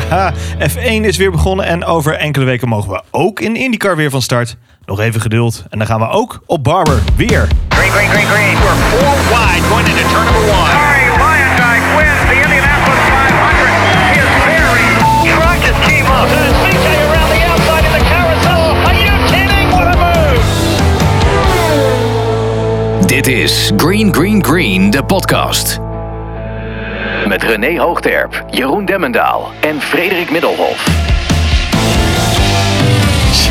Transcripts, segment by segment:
Ja, F1 is weer begonnen en over enkele weken mogen we ook in IndyCar weer van start. Nog even geduld en dan gaan we ook op Barber weer. Green, green, green, green. We're four wide going into turn number one. Harry Lyondike wins the Indianapolis 500. His very truck just came up. There's CJ around the outside in the carousel. Are you kidding? What a move! Dit is Green Green Green, de podcast. Met René Hoogterp, Jeroen Demmendaal en Frederik Middelhof.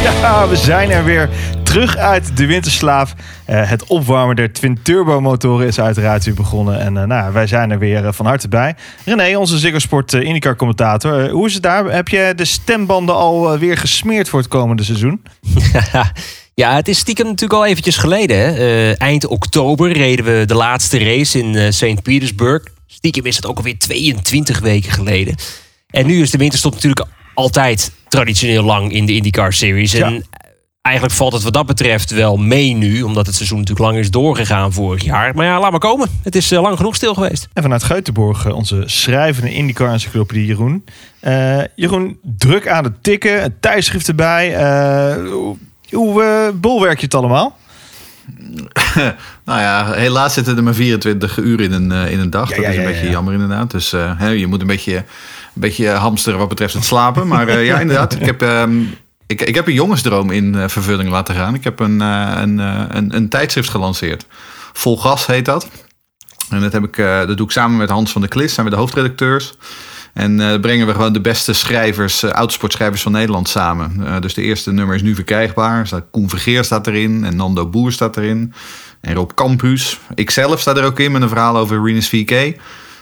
Ja, we zijn er weer terug uit de winterslaap. Eh, het opwarmen der twin turbo motoren is uiteraard weer begonnen. En eh, nou, wij zijn er weer eh, van harte bij. René, onze Ziggo Sport eh, IndyCar commentator. Hoe is het daar? Heb je de stembanden al weer gesmeerd voor het komende seizoen? Ja, het is stiekem natuurlijk al eventjes geleden. Hè? Eh, eind oktober reden we de laatste race in eh, St. Petersburg. Stiekem is het ook alweer 22 weken geleden. En nu is de winterstop natuurlijk altijd traditioneel lang in de IndyCar Series. Ja. En eigenlijk valt het wat dat betreft wel mee nu. Omdat het seizoen natuurlijk lang is doorgegaan vorig jaar. Maar ja, laat maar komen. Het is eh, lang genoeg stil geweest. En vanuit Geutenborg eh, onze schrijvende IndyCar-encyclopedie Jeroen. Eh, Jeroen, druk aan het tikken, een tijdschrift erbij. Eh, hoe eh, bolwerk je het allemaal? Nou ja, helaas zitten er maar 24 uur in een, eh, in een dag. Ja, dat ja, is een beetje ja. jammer inderdaad. Dus eh, hè, je moet een beetje, een beetje hamsteren wat betreft het slapen. Maar eh, ja, inderdaad. Ik heb, ehm, ik, ik heb een jongensdroom in vervulling laten gaan. Ik heb een, een, een, een tijdschrift gelanceerd. Vol gas heet dat. En dat, heb ik, dat doe ik samen met Hans van der Klis. Zijn we de hoofdredacteurs. En eh, brengen we gewoon de beste schrijvers, uh, autosportschrijvers van Nederland samen. Eh, dus de eerste nummer is nu verkrijgbaar. Staat Koen Vergeer staat erin. En Nando Boer staat erin. En Rob Campus. Ikzelf sta er ook in met een verhaal over Renus VK.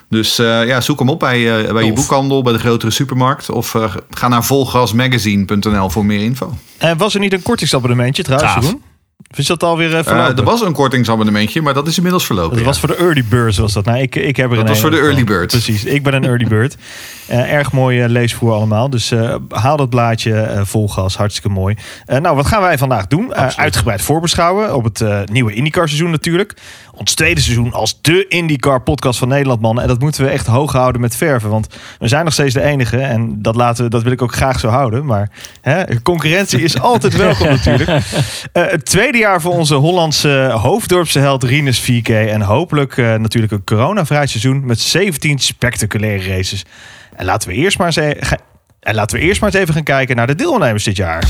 Dus eh, ja, zoek hem op bij, eh, bij je boekhandel, bij de grotere supermarkt. Of eh, ga naar volgasmagazine.nl voor meer info. En was er niet een kortingsabonnementje trouwens. Jeroen? Of is dat alweer uh, Eh, verlopen? er was een kortingsabonnementje, maar dat is inmiddels verlopen. dat ja. was voor de early birds was dat. Nou, ik, ik heb er Dat een was voor de early bird. Precies, ik ben een early bird. Eh, erg mooi eh, leesvoer allemaal. Dus eh, haal dat blaadje eh, vol gas. Hartstikke mooi. Eh, nou, wat gaan wij vandaag doen? Eh, uitgebreid voorbeschouwen op het eh, nieuwe IndyCar seizoen natuurlijk. Ons tweede seizoen als de IndyCar podcast van Nederland, mannen. En dat moeten we echt hoog houden met verven. Want we zijn nog steeds de enige. En dat, laten we, dat wil ik ook graag zo houden. Maar hè, concurrentie is altijd welkom natuurlijk. Eh, het tweede jaar voor onze Hollandse hoofddorpse held Rinus 4K. En hopelijk eh, natuurlijk een coronavrij seizoen met 17 spectaculaire races. En laten we eerst maar eens, e- en laten we eerst maar eens even gaan kijken naar de deelnemers dit jaar.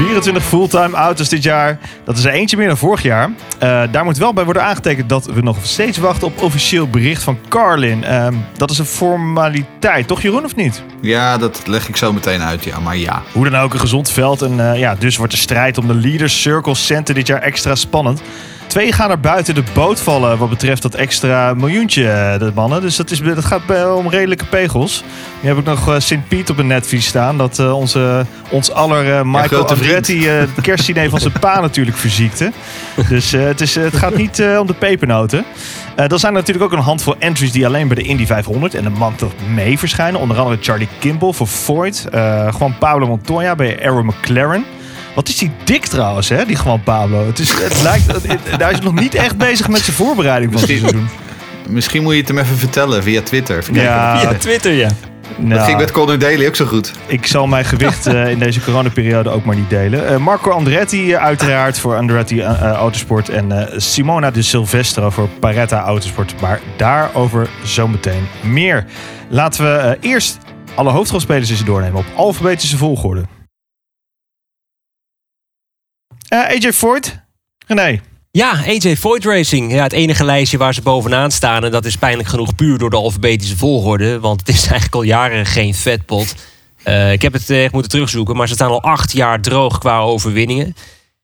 24 fulltime auto's dit jaar. Dat is er eentje meer dan vorig jaar. Eh, daar moet wel bij worden aangetekend dat we nog steeds wachten op officieel bericht van Carlin. Ehm, dat is een formaliteit, toch Jeroen of niet? Ja, dat leg ik zo meteen uit, ja. Maar ja, Hoe dan ook een gezond veld. En eh, ja, dus wordt de strijd om de Leaders Circle Center dit jaar extra spannend. Twee gaan er buiten de boot vallen wat betreft dat extra miljoentje, eh, de mannen. Dus dat, is, dat gaat bij- om redelijke pegels. Nu heb ik nog eh, Sint Piet op een netvlies staan. Dat eh, onze, ons aller eh, Michael vriend. Andretti eh, het kerstdiner van zijn pa natuurlijk verziekte. Dus eh, het, is, eh, het gaat niet eh, om de pepernoten. Eh dan zijn er natuurlijk ook een handvol entries die alleen bij de Indy 500 en de Month of May verschijnen. Onder andere Charlie Kimball voor Ford. eh Juan Pablo Montoya bij Arrow McLaren. Wat is die dik trouwens, hè? Die Juan Pablo. Het, is, het lijkt, het- het- hij is nog niet echt bezig met zijn voorbereiding van het Misschien- seizoen. misschien moet je het hem even vertellen via Twitter. Even Ja, Ja, Twitter, ja. Dat Nou, ging met Conor Daly ook zo goed. ik zal mijn gewicht eh, in deze coronaperiode ook maar niet delen. Eh, Marco Andretti eh, uiteraard voor Andretti Autosport. En eh, Simona de Silvestro voor Paretta Autosport. Maar daarover zometeen meer. Laten we eh, eerst alle hoofdrolspelers eens doornemen op alfabetische volgorde. Eh, AJ Ford. René. Ja, AJ Voigt Racing. Ja, het enige lijstje waar ze bovenaan staan. En dat is pijnlijk genoeg puur door de alfabetische volgorde. Want het is eigenlijk al jaren geen vetpot. Eh, ik heb het echt moeten terugzoeken. Maar ze staan al acht jaar droog qua overwinningen.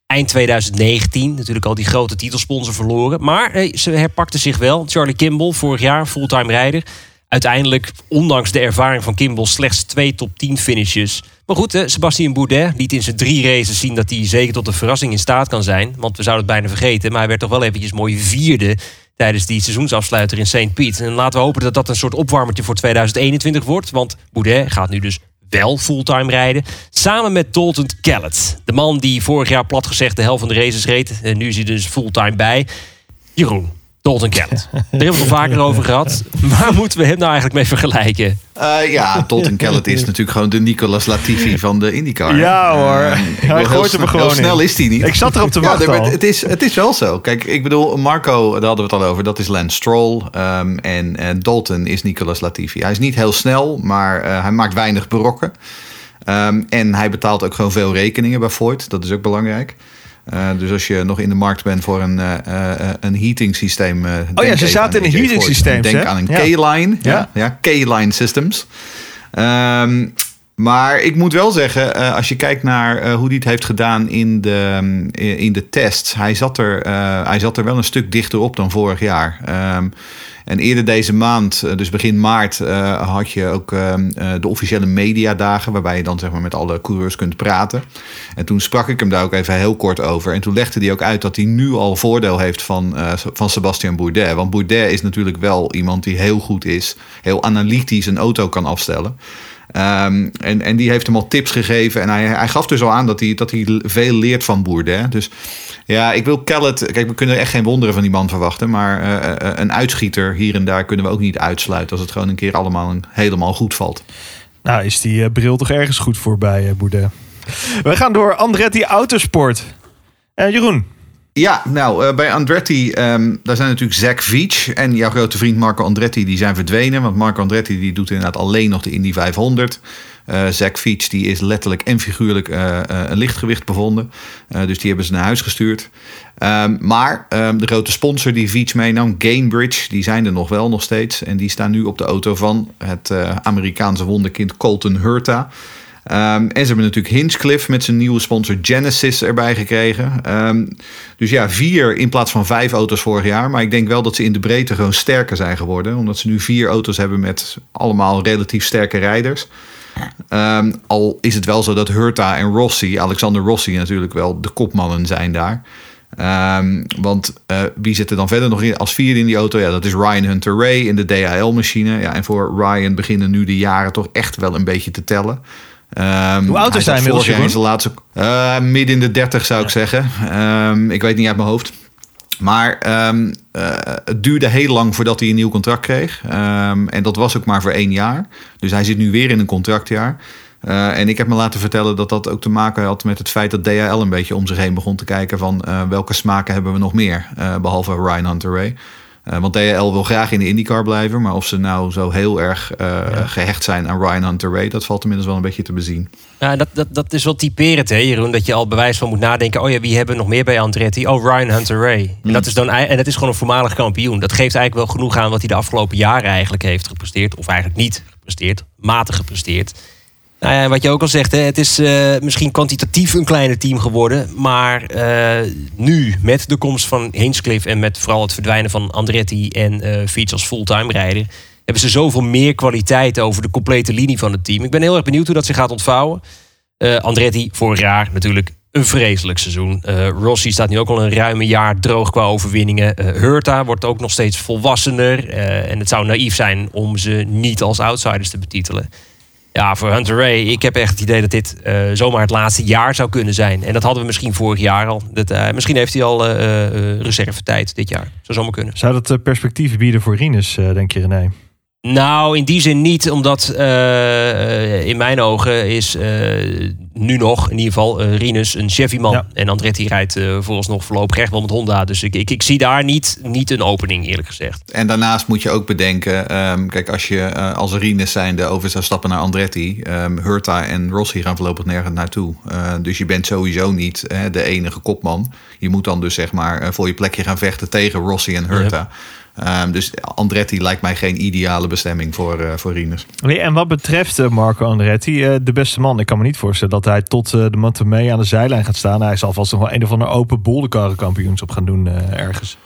Eind 2019 natuurlijk al die grote titelsponsor verloren. Maar eh, ze herpakte zich wel. Charlie Kimball, vorig jaar fulltime rijder. Uiteindelijk, ondanks de ervaring van Kimball, slechts twee top 10 finishes. Maar goed, Sebastien Bourdais liet in zijn drie races zien dat hij zeker tot een verrassing in staat kan zijn. Want we zouden het bijna vergeten, maar hij werd toch wel eventjes mooi vierde tijdens die seizoensafsluiter in St. Piet. En laten we hopen dat dat een soort opwarmertje voor 2021 wordt. Want Bourdais gaat nu dus wel fulltime rijden. Samen met Dalton Kellett. De man die vorig jaar plat gezegd de helft van de races reed. En nu is hij dus fulltime bij. Jeroen, Dalton Kellett. Daar hebben we het al vaker over gehad. Waar moeten we hem nou eigenlijk mee vergelijken? Eh, ja, Dalton Kellett is natuurlijk gewoon de Nicolas Latifi van de IndyCar. Ja, hoor. Eh, Hij gooit hem er gewoon Heel snel in. is hij niet. Ik zat erop te wachten het, is, het is wel zo. Kijk, ik bedoel, Marco, daar hadden we het al over, dat is Lance Stroll. ehm, en eh, Dalton is Nicolas Latifi. Hij is niet heel snel, maar eh, hij maakt weinig brokken. Ehm, en hij betaalt ook gewoon veel rekeningen bij Ford. Dat is ook belangrijk. Eh, dus als je nog in de markt bent voor een, eh, een heating systeem. denk Oh ze even zaten in een heating systeem, Denk hè? aan een Ja. K-line. Ja. Ja, ja K-line systems. Ehm, maar ik moet wel zeggen, als je kijkt naar hoe hij het heeft gedaan in de, mm, in de tests. Hij zat, er, hij zat er wel een stuk dichter op dan vorig jaar. Ehm, en eerder deze maand, eh, dus begin maart, eh, had je ook eh, de officiële mediadagen. Waarbij je dan zeg maar, met alle coureurs kunt praten. En toen sprak ik hem daar ook even heel kort over. En toen legde hij ook uit dat hij nu al voordeel heeft van, eh, van Sebastian Bourdais. Want Bourdais is natuurlijk wel iemand die heel goed is. Heel analytisch een auto kan afstellen. Ehm, en, en die heeft hem al tips gegeven. En hij, hij gaf dus al aan dat hij, dat hij veel leert van Bourdais. Dus ja, ik wil Kellet... Kijk, we kunnen echt geen wonderen van die man verwachten. Maar eh, eh, een uitschieter hier en daar kunnen we ook niet uitsluiten... als het gewoon een keer allemaal helemaal goed valt. Nou, is die eh, bril toch ergens goed voor bij eh Boudet. We gaan door Andretti Autosport. Eh, Jeroen, Ja, nou, eh, bij Andretti, ehm, daar zijn natuurlijk Zack Veach en jouw grote vriend Marco Andretti, die zijn verdwenen. Want Marco Andretti die doet inderdaad alleen nog de Indy 500. Eh Zack Veach die is letterlijk en figuurlijk eh, eh, een lichtgewicht bevonden. Dus die hebben ze naar huis gestuurd. Ehm, maar ehm, de grote sponsor die Veach meenam, Gainbridge, die zijn er nog wel nog steeds. En die staan nu op de auto van het Amerikaanse wonderkind Colton Hurta. Ehm, en ze hebben natuurlijk Hinchcliffe met zijn nieuwe sponsor Genesis erbij gekregen. Ehm, dus ja, vier in plaats van vijf auto's vorig jaar. Maar ik denk wel dat ze in de breedte gewoon sterker zijn geworden. Omdat ze nu vier auto's hebben met allemaal relatief sterke rijders. Ehm, al is het wel zo dat Hurta en Rossi, Alexander Rossi natuurlijk wel de kopmannen zijn daar. Want eh, wie zit er dan verder nog in als vierde in die auto? Ja, dat is Ryan Hunter Ray in de DHL-machine. Ja, en voor Ryan beginnen nu de jaren toch echt wel een beetje te tellen. Ehm, Hoe oud is hij inmiddels, vorig jaar in zijn laatste, eh, midden in de 30 zou ik zeggen. Ehm, ik weet niet uit mijn hoofd. Maar ehm, eh, het duurde heel lang voordat hij een nieuw contract kreeg. En dat was ook maar voor één jaar. Dus hij zit nu weer in een contractjaar. Eh, en ik heb me laten vertellen dat dat ook te maken had met het feit dat DHL een beetje om zich heen begon te kijken van welke smaken hebben we nog meer, eh, behalve Ryan Hunter Ray. Eh, want DHL wil graag in de IndyCar blijven, maar of ze nou zo heel erg eh, gehecht zijn aan Ryan Hunter Ray, dat valt inmiddels wel een beetje te bezien. Ja, dat, dat, dat is wel typerend, hè, Jeroen. Dat je al bewijs van moet nadenken. Oh ja, wie hebben we nog meer bij Andretti? Oh, Ryan Hunter Ray. En, dat is dan, en dat is gewoon een voormalig kampioen. Dat geeft eigenlijk wel genoeg aan wat hij de afgelopen jaren eigenlijk heeft gepresteerd. Of eigenlijk niet gepresteerd. Matig gepresteerd. Nou ja, wat je ook al zegt, hè, het is eh, misschien kwantitatief een kleiner team geworden. Maar eh, nu, met de komst van Hinchcliffe en met vooral het verdwijnen van Andretti en eh Fiets als fulltime rijder, hebben ze zoveel meer kwaliteit over de complete linie van het team. Ik ben heel erg benieuwd hoe dat zich gaat ontvouwen. Andretti vorig jaar natuurlijk een vreselijk seizoen. Rossi staat nu ook al een ruime jaar droog qua overwinningen. Hurta wordt ook nog steeds volwassener. En het zou naïef zijn om ze niet als outsiders te betitelen. Ja, voor Hunter Ray, ik heb echt het idee dat dit eh, zomaar het laatste jaar zou kunnen zijn. En dat hadden we misschien vorig jaar al. Dat, eh, misschien heeft hij al eh, reservetijd dit jaar. Zou zomaar kunnen. zou dat perspectief bieden voor Rinus, denk je René? Nou, in die zin niet, omdat eh, eh, in mijn ogen is eh, nu nog in ieder geval Rinus een Chevy-man. Ja. En Andretti rijdt eh vooralsnog voorlopig echt wel met Honda. Dus ik, ik, ik zie daar niet, niet een opening, eerlijk gezegd. En daarnaast moet je ook bedenken, ehm, kijk, als je eh, als Rines zijnde over zou stappen naar Andretti, ehm Hurta en Rossi gaan voorlopig nergens naartoe. Eh, dus je bent sowieso niet hè, de enige kopman. Je moet dan dus zeg maar voor je plekje gaan vechten tegen Rossi en Hurta. Ehm, dus Andretti lijkt mij geen ideale bestemming voor, eh voor Rines. Nee, en wat betreft eh, Marco Andretti, eh, de beste man. Ik kan me niet voorstellen dat hij tot eh, de Montemee aan de zijlijn gaat staan. Hij zal vast nog wel een of ander open bolderkarrenkampioenschap gaan doen ergens.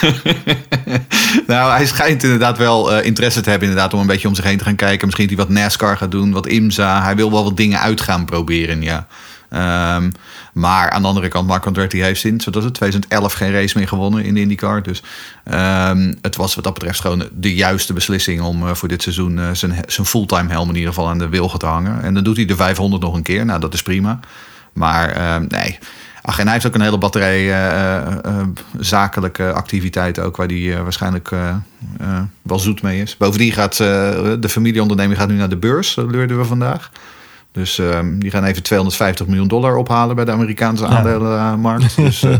nou, hij schijnt inderdaad wel interesse te hebben inderdaad, om een beetje om zich heen te gaan kijken. Misschien dat hij wat NASCAR gaat doen, wat IMSA. Hij wil wel wat dingen uit gaan proberen, ja. Ehm, maar aan de andere kant, Marco Andretti heeft wat was het, 2011 geen race meer gewonnen in de IndyCar. Dus ehm, het was wat dat betreft gewoon de juiste beslissing om eh, voor dit seizoen eh, zijn, zijn fulltime helm in ieder geval aan de wilgen te hangen. En dan doet hij de 500 nog een keer. Nou, dat is prima. Maar ehm, nee, Ach, en hij heeft ook een hele batterij eh, zakelijke activiteiten ook, waar hij waarschijnlijk wel zoet mee is. Bovendien gaat de familieonderneming gaat nu naar de beurs, dat leerden we vandaag. Dus ehm, die gaan even 250 miljoen dollar ophalen bij de Amerikaanse aandelenmarkt. Dus, eh,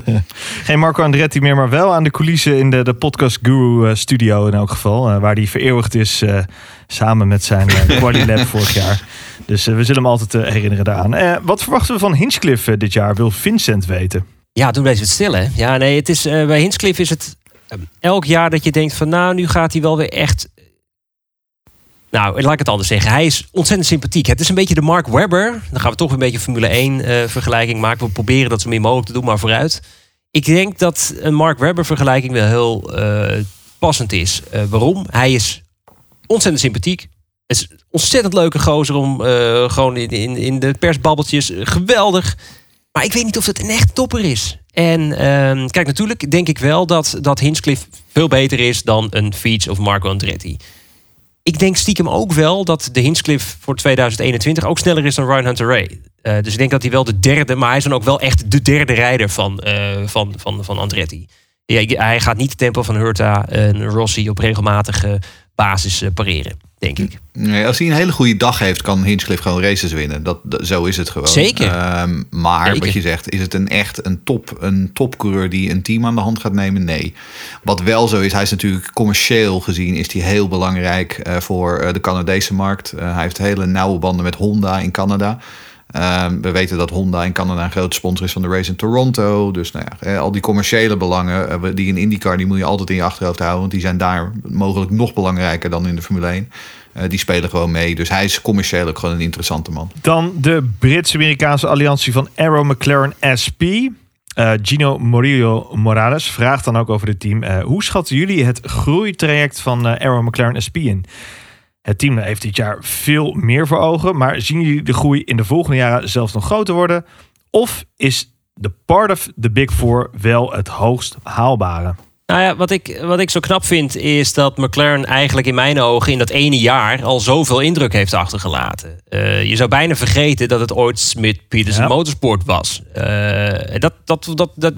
Geen Marco Andretti meer, maar wel aan de coulissen in de, de Podcast Guru eh, studio in elk geval. eh, waar die vereeuwigd is eh, samen met zijn uh, Quali Lab vorig jaar. Dus we zullen hem altijd herinneren daaraan. Eh, wat verwachten we van Hinchcliffe dit jaar, wil Vincent weten. Ja, doe deze het stil, hè? Ja, nee, het is, eh, bij Hinchcliffe is het elk jaar dat je denkt van... nou, nu gaat hij wel weer echt... Nou, laat ik het anders zeggen. Hij is ontzettend sympathiek. Het is een beetje de Mark Webber. Dan gaan we toch een beetje Formule 1 eh, vergelijking maken. We proberen dat zo min mogelijk te doen, maar vooruit. Ik denk dat een Mark Webber vergelijking wel heel eh, passend is. Eh, waarom? Hij is ontzettend sympathiek. Het is een ontzettend leuke gozer om gewoon in, in, de persbabbeltjes. geweldig. Maar ik weet niet of het een echt topper is. En ehm, kijk, natuurlijk denk ik wel dat, dat Hinchcliffe veel beter is dan een Fiets of Marco Andretti. Ik denk stiekem ook wel dat de Hinchcliffe voor 2021 ook sneller is dan Ryan Hunter Ray. Eh, dus ik denk dat hij wel de derde, maar hij is dan ook wel echt de derde rijder van, eh, van, van, van Andretti. Ja, hij gaat niet het tempo van Hurta en Rossi op regelmatige basis eh, pareren, denk ik. Nee, als hij een hele goede dag heeft, kan Hinchcliffe gewoon races winnen. Dat, dat- zo is het gewoon. Zeker. Ehm, maar Zeker. wat je zegt, is het een echt een, top, een topcoureur die een team aan de hand gaat nemen? Nee. Wat wel zo is, hij is natuurlijk commercieel gezien is hij heel belangrijk eh, voor eh, de Canadese markt. Hij heeft hele nauwe banden met Honda in Canada. Ehm, we weten dat Honda in Canada een grote sponsor is van de race in Toronto. Dus nou ja, al die commerciële belangen eh, die in IndyCar, die moet je altijd in je achterhoofd houden. Want die zijn daar mogelijk nog belangrijker dan in de Formule 1. Eh, die spelen gewoon mee. Dus hij is commercieel ook gewoon een interessante man. Dan de Brits-Amerikaanse alliantie van Arrow McLaren SP. Eh, Gino Morillo Morales vraagt dan ook over het team. hoe schatten jullie het groeitraject van Arrow McLaren SP in? Het team heeft dit jaar veel meer voor ogen. Maar zien jullie de groei in de volgende jaren zelfs nog groter worden? Of is de part of the Big Four wel het hoogst haalbare? Nou ja, wat ik, wat ik zo knap vind is dat McLaren eigenlijk in mijn ogen in dat ene jaar al zoveel indruk heeft achtergelaten. Eh, je zou bijna vergeten dat het ooit Smith Peterson Ja. Motorsport was. Eh, dat, dat, dat, dat,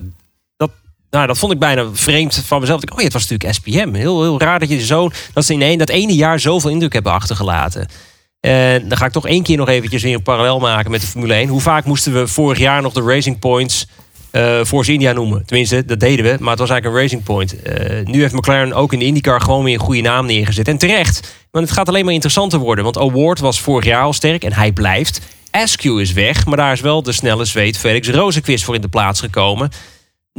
nou, dat vond ik bijna vreemd van mezelf. Ik, oh ja, het was natuurlijk SPM. Heel, heel raar dat je zo dat ze in één, dat ene jaar zoveel indruk hebben achtergelaten. En dan ga ik toch één keer nog eventjes weer een parallel maken met de Formule 1. Hoe vaak moesten we vorig jaar nog de Racing Points eh Force India noemen? Tenminste, dat deden we, maar het was eigenlijk een Racing Point. Eh, nu heeft McLaren ook in de IndyCar gewoon weer een goede naam neergezet. En terecht, want het gaat alleen maar interessanter worden. Want Award was vorig jaar al sterk en hij blijft. Askew is weg, maar daar is wel de snelle zweet Felix Rozenquist voor in de plaats gekomen.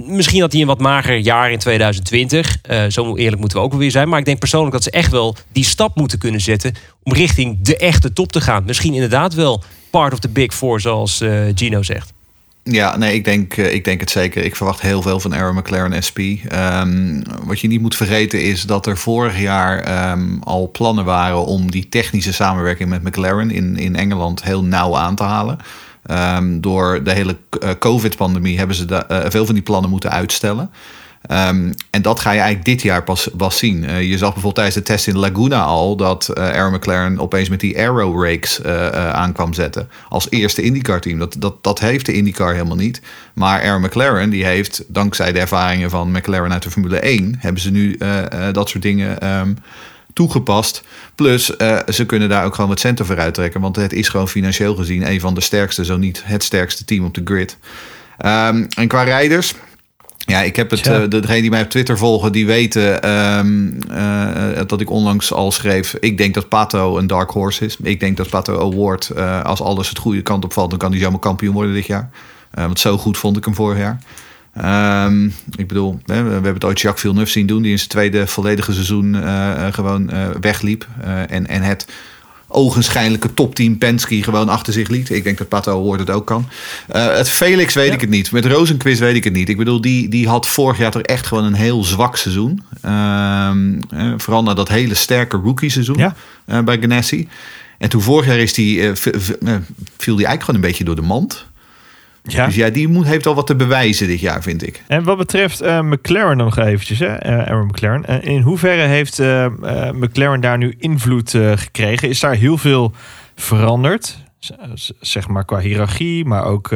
Misschien had hij een wat mager jaar in 2020. Eh, zo eerlijk moeten we ook weer zijn. Maar ik denk persoonlijk dat ze echt wel die stap moeten kunnen zetten. om richting de echte top te gaan. Misschien inderdaad wel part of the big four, zoals eh, Gino zegt. Ja, nee, ik denk, eh, ik denk het zeker. Ik verwacht heel veel van Arrow McLaren SP. Ehm, wat je niet moet vergeten is dat er vorig jaar ehm, al plannen waren om die technische samenwerking met McLaren in, in Engeland heel nauw aan te halen. Ehm, door de hele eh, COVID-pandemie hebben ze eh, veel van die plannen moeten uitstellen. Ehm, en dat ga je eigenlijk dit jaar pas, zien. Eh, je zag bijvoorbeeld tijdens de test in Laguna al dat eh Arrow McLaren opeens met die Arrow Rakes eh, eh, aankwam zetten. Als eerste IndyCar team. Dat, dat, dat heeft de IndyCar helemaal niet. Maar Arrow McLaren die heeft, dankzij de ervaringen van McLaren uit de Formule 1, hebben ze nu dat soort dingen ehm, toegepast. Plus, eh, ze kunnen daar ook gewoon wat centen voor uittrekken. Want het is gewoon financieel gezien een van de sterkste, zo niet het sterkste team op de grid. Ehm, en qua rijders. Ja, ik heb het. Tja. eh, degene die mij op Twitter volgen, die weten ehm, eh, dat ik onlangs al schreef. Ik denk dat Pato een dark horse is. Ik denk dat Pato Award, als alles het goede kant op valt, dan kan hij zomaar kampioen worden dit jaar. Want zo goed vond ik hem vorig jaar. Ehm, ik bedoel, we hebben het ooit Jacques Villeneuve zien doen, die in zijn tweede volledige seizoen eh, eh, gewoon eh, wegliep. En, en het ogenschijnlijke topteam Penske gewoon achter zich liet. Ik denk dat Pato Award het ook kan. Het Felix weet Ja. ik het niet. Met Rosenquist weet ik het niet. Ik bedoel, die, die had vorig jaar toch echt gewoon een heel zwak seizoen. Ehm, eh, vooral na dat hele sterke rookie seizoen Ja. bij Ganassi. En toen vorig jaar is die, viel die eigenlijk gewoon een beetje door de mand. Ja. Dus ja, die moet, heeft al wat te bewijzen dit jaar, vind ik. En wat betreft eh, McLaren nog eventjes, hè, eh, Aaron McLaren. Eh, in hoeverre heeft McLaren daar nu invloed gekregen? Is daar heel veel veranderd? Z- zeg maar qua hiërarchie, maar ook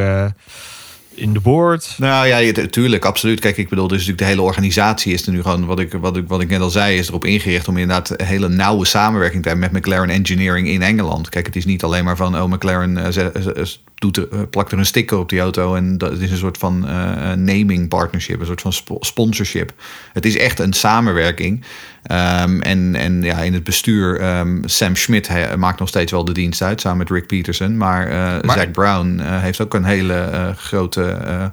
in de board? Nou ja, natuurlijk, absoluut. Kijk, ik bedoel, dus natuurlijk de hele organisatie is er nu gewoon, wat ik, wat, ik, wat ik net al zei, is erop ingericht om inderdaad een hele nauwe samenwerking te hebben met McLaren Engineering in Engeland. Kijk, het is niet alleen maar van, oh, McLaren doet, er- eh, plakt er een sticker op die auto en dat is een soort van eh, naming partnership, een soort van spo- sponsorship. Het is echt een samenwerking. Ehm, en, en ja, in het bestuur, ehm, Sam Schmidt he- maakt nog steeds wel de dienst uit, samen met Rick Peterson. Maar, eh Maar- Zack Brown eh, heeft ook een hele eh, grote eh, eh,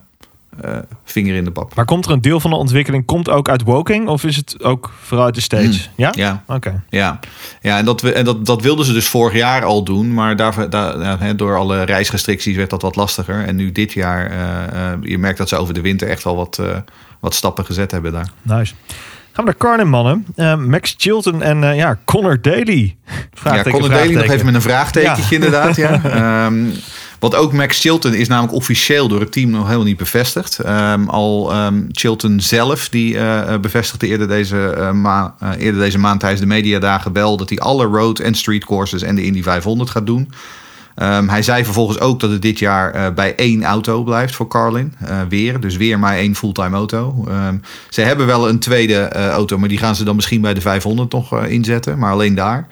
vinger in de pap. Maar komt er een deel van de ontwikkeling komt ook uit Woking? Of is het ook vooruit de stage? Ja? Hmm. Ja, Oké. ja. ja en, dat, we- en dat, dat wilden ze dus vorig jaar al doen. Maar daar, daar, ja, hè, door alle reisrestricties werd dat wat lastiger. En nu dit jaar, eh, eh, je merkt dat ze over de winter echt wel wat, eh, wat stappen gezet hebben daar. Nice. Gaan we naar Carlin, mannen. Eh, Max Chilton en eh, ja, Connor Daly. Ja, Vraagteken, Conor Daly nog even met een vraagtekentje Ja. inderdaad. Ja. Ehm, want ook Max Chilton is namelijk officieel door het team nog helemaal niet bevestigd. Ehm, al ehm, Chilton zelf, die eh, eh, bevestigde eerder deze, eh, ma- eerder deze maand tijdens de mediadagen wel... dat hij alle road en street courses en de Indy 500 gaat doen. Ehm, hij zei vervolgens ook dat het dit jaar bij één auto blijft voor Carlin. Weer, dus weer maar één fulltime auto. Ze hebben wel een tweede auto, maar die gaan ze dan misschien bij de 500 nog inzetten. Maar alleen daar.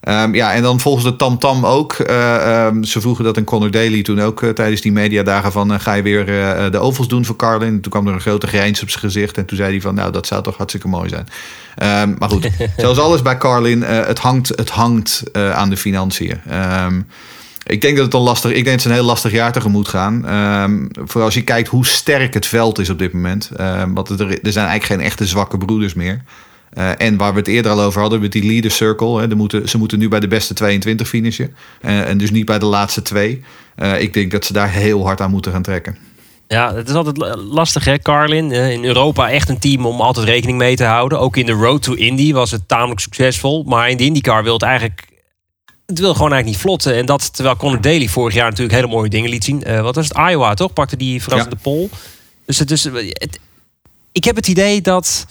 Ehm, ja, en dan volgens de Tam Tam ook. eh, ehm, ze vroegen dat een Conor Daly toen ook eh, tijdens die mediadagen van... eh, ga je weer de ovals doen voor Carlin? En toen kwam er een grote grijns op zijn gezicht. En toen zei hij van, nou, dat zou toch hartstikke mooi zijn. Ehm, maar goed, zoals alles bij Carlin, het hangt, het hangt aan de financiën. Ik denk dat het een lastig, ik denk dat ze een heel lastig jaar tegemoet gaan. Vooral als je kijkt hoe sterk het veld is op dit moment. Want er, er zijn eigenlijk geen echte zwakke broeders meer. Eh, en waar we het eerder al over hadden, met die leader circle. Hè, moeten, ze moeten nu bij de beste 22 finishen. Eh, en dus niet bij de laatste twee. Eh, ik denk dat ze daar heel hard aan moeten gaan trekken. Ja, het is altijd la- lastig hè, Carlin. In Europa echt een team om altijd rekening mee te houden. Ook in de Road to Indy was het tamelijk succesvol. Maar in de IndyCar wil het eigenlijk... Het wil gewoon eigenlijk niet vlotten. En dat terwijl Conor Daly vorig jaar natuurlijk hele mooie dingen liet zien. Wat was het? Iowa toch? Pakte die verrassende pol. Dus, het, dus het, ik heb het idee dat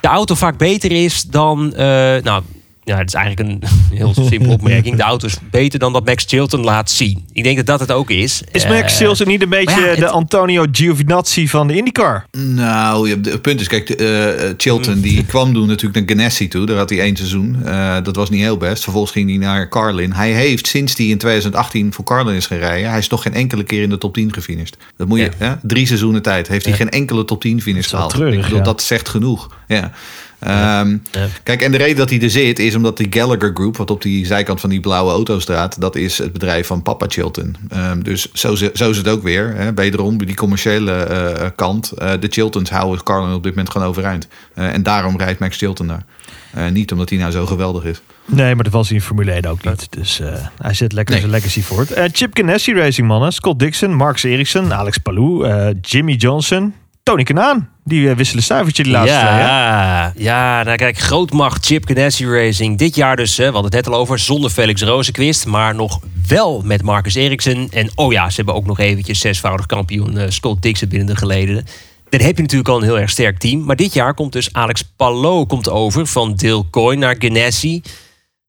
de auto vaak beter is dan... eh, nou, ja, het is eigenlijk een heel simpele opmerking. De auto is beter dan dat Max Chilton laat zien. Ik denk dat dat het ook is. Is Max Eh, Chilton niet een beetje ja, de Antonio Giovinazzi van de IndyCar? Nou, je- het punt is, kijk, eh, Chilton die kwam toen natuurlijk naar Ganassi toe. Daar had hij één seizoen. Eh, dat was niet heel best. Vervolgens ging hij naar Carlin. Hij heeft sinds hij in 2018 voor Carlin is gaan rijden... hij is nog geen enkele keer in de top 10 gefinished. Dat moet je, hè? drie seizoenen tijd. Heeft hij geen enkele top 10 finish gehaald. treurig, Ik bedoel, ja. Dat zegt genoeg. Ja. Ehm, Ja. Kijk, en de reden dat hij er zit is omdat die Gallagher Group, wat op die zijkant van die blauwe auto staat, dat is het bedrijf van Papa Chilton. Ehm, dus zo, is- zo is het ook weer. Hè. Wederom, bij die commerciële eh, kant. eh, de Chiltons houden Carlin op dit moment gewoon overeind. Eh, en daarom rijdt Max Chilton daar. Eh, niet omdat hij nou zo geweldig is. Nee, maar dat was hij in Formule 1 ook niet. Dus eh, hij zet lekker Nee. zijn legacy voort. Eh, Chip Ganassi Racing mannen. Scott Dixon, Marcus Ericsson, Alex Palou, eh, Jimmy Johnson, Tony Kanaan. Die eh, wisselen stuivertje de laatste hè? Ja, ja, nou kijk, grootmacht Chip Ganassi Racing. Dit jaar dus, hè, we hadden het net al over, zonder Felix Rozenquist. Maar nog wel met Marcus Eriksen. En oh ja, ze hebben ook nog eventjes zesvoudig kampioen eh, Scott Dixon binnen de gelederen. Dan heb je natuurlijk al een heel erg sterk team. Maar dit jaar komt dus Alex Palou komt over van Dale Coyne naar Ganassi.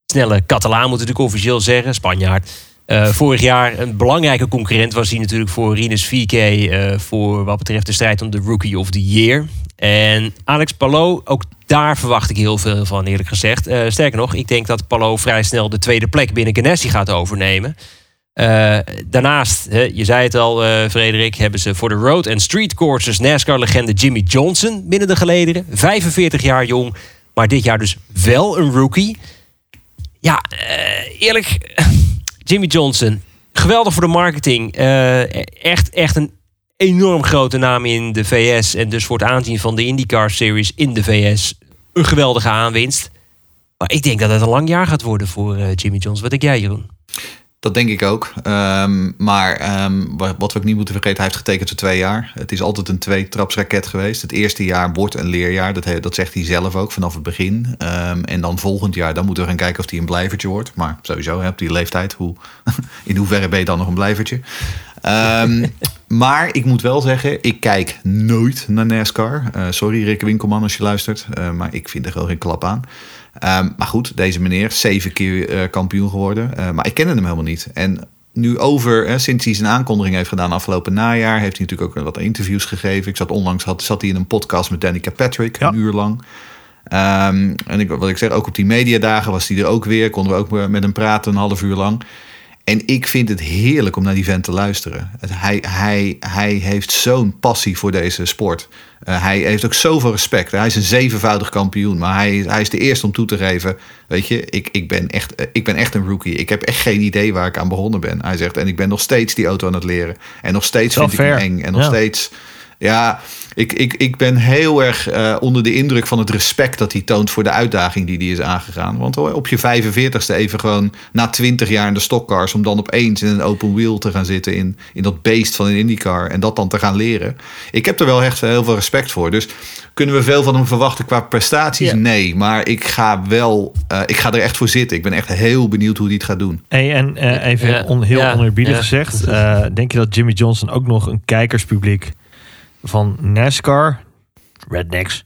Snelle Catalaan moet ik natuurlijk officieel zeggen, Spanjaard. Eh, vorig jaar een belangrijke concurrent was hij natuurlijk voor Rinus VK... eh, voor wat betreft de strijd om de Rookie of the Year. En Alex Palou, ook daar verwacht ik heel veel van eerlijk gezegd. Eh, sterker nog, ik denk dat Palou vrij snel de tweede plek binnen Ganassi gaat overnemen. Daarnaast, je zei het al, Frederik, hebben ze voor de road en street courses NASCAR-legende Jimmy Johnson binnen de gelederen. 45 jaar jong, maar dit jaar dus wel een rookie. Ja, eerlijk, Jimmy Johnson, geweldig voor de marketing. Eh, echt, echt een enorm grote naam in de VS en dus voor het aanzien van de IndyCar Series in de VS een geweldige aanwinst. Maar ik denk dat het een lang jaar gaat worden voor eh, Jimmy Johnson. Wat denk jij, Jeroen? Dat denk ik ook. Ehm, maar ehm, wa- wat we ook niet moeten vergeten, hij heeft getekend voor twee jaar. Het is altijd een twee-trapsraket geweest. Het eerste jaar wordt een leerjaar. Dat, he- dat zegt hij zelf ook vanaf het begin. Ehm, en dan volgend jaar, dan moeten we gaan kijken of hij een blijvertje wordt. Maar sowieso, hè, op die leeftijd, hoe, in hoeverre ben je dan nog een blijvertje? Maar ik moet wel zeggen, ik kijk nooit naar NASCAR. Eh, sorry Rick Winkelman als je luistert, eh, maar ik vind er gewoon geen klap aan. Ehm, maar goed, deze meneer, zeven keer eh, kampioen geworden. Eh, maar ik kende hem helemaal niet. En nu over, hè, sinds hij zijn aankondiging heeft gedaan afgelopen najaar, heeft hij natuurlijk ook wat interviews gegeven. Ik zat onlangs, had, zat hij in een podcast met Danica Patrick, Ja. een uur lang. Ehm, en ik, wat ik zeg, ook op die mediadagen was hij er ook weer. Konden we ook met hem praten een half uur lang. En ik vind het heerlijk om naar die vent te luisteren. Hij, hij, hij heeft zo'n passie voor deze sport. Eh, hij heeft ook zoveel respect. Hij is een zevenvoudig kampioen. Maar hij, hij is de eerste om toe te geven. Weet je, ik, ik, ben echt, eh, ik ben echt een rookie. Ik heb echt geen idee waar ik aan begonnen ben. Hij zegt, en ik ben nog steeds die auto aan het leren. En nog steeds vind ik hem eng. En nog Ja. steeds... Ja, ik, ik, ik ben heel erg eh, onder de indruk van het respect dat hij toont voor de uitdaging die hij is aangegaan. Want hoor, op je 45ste even gewoon na 20 jaar in de stockcars, om dan opeens in een open wheel te gaan zitten in, in dat beest van een IndyCar en dat dan te gaan leren. Ik heb er wel echt heel veel respect voor. Dus kunnen we veel van hem verwachten qua prestaties? Ja. Nee, maar ik ga wel, eh, ik ga er echt voor zitten. Ik ben echt heel benieuwd hoe hij het gaat doen. Hey, en eh, even Ja, on- heel ja, gezegd. eh, denk je dat Jimmy Johnson ook nog een kijkerspubliek van NASCAR, Rednecks,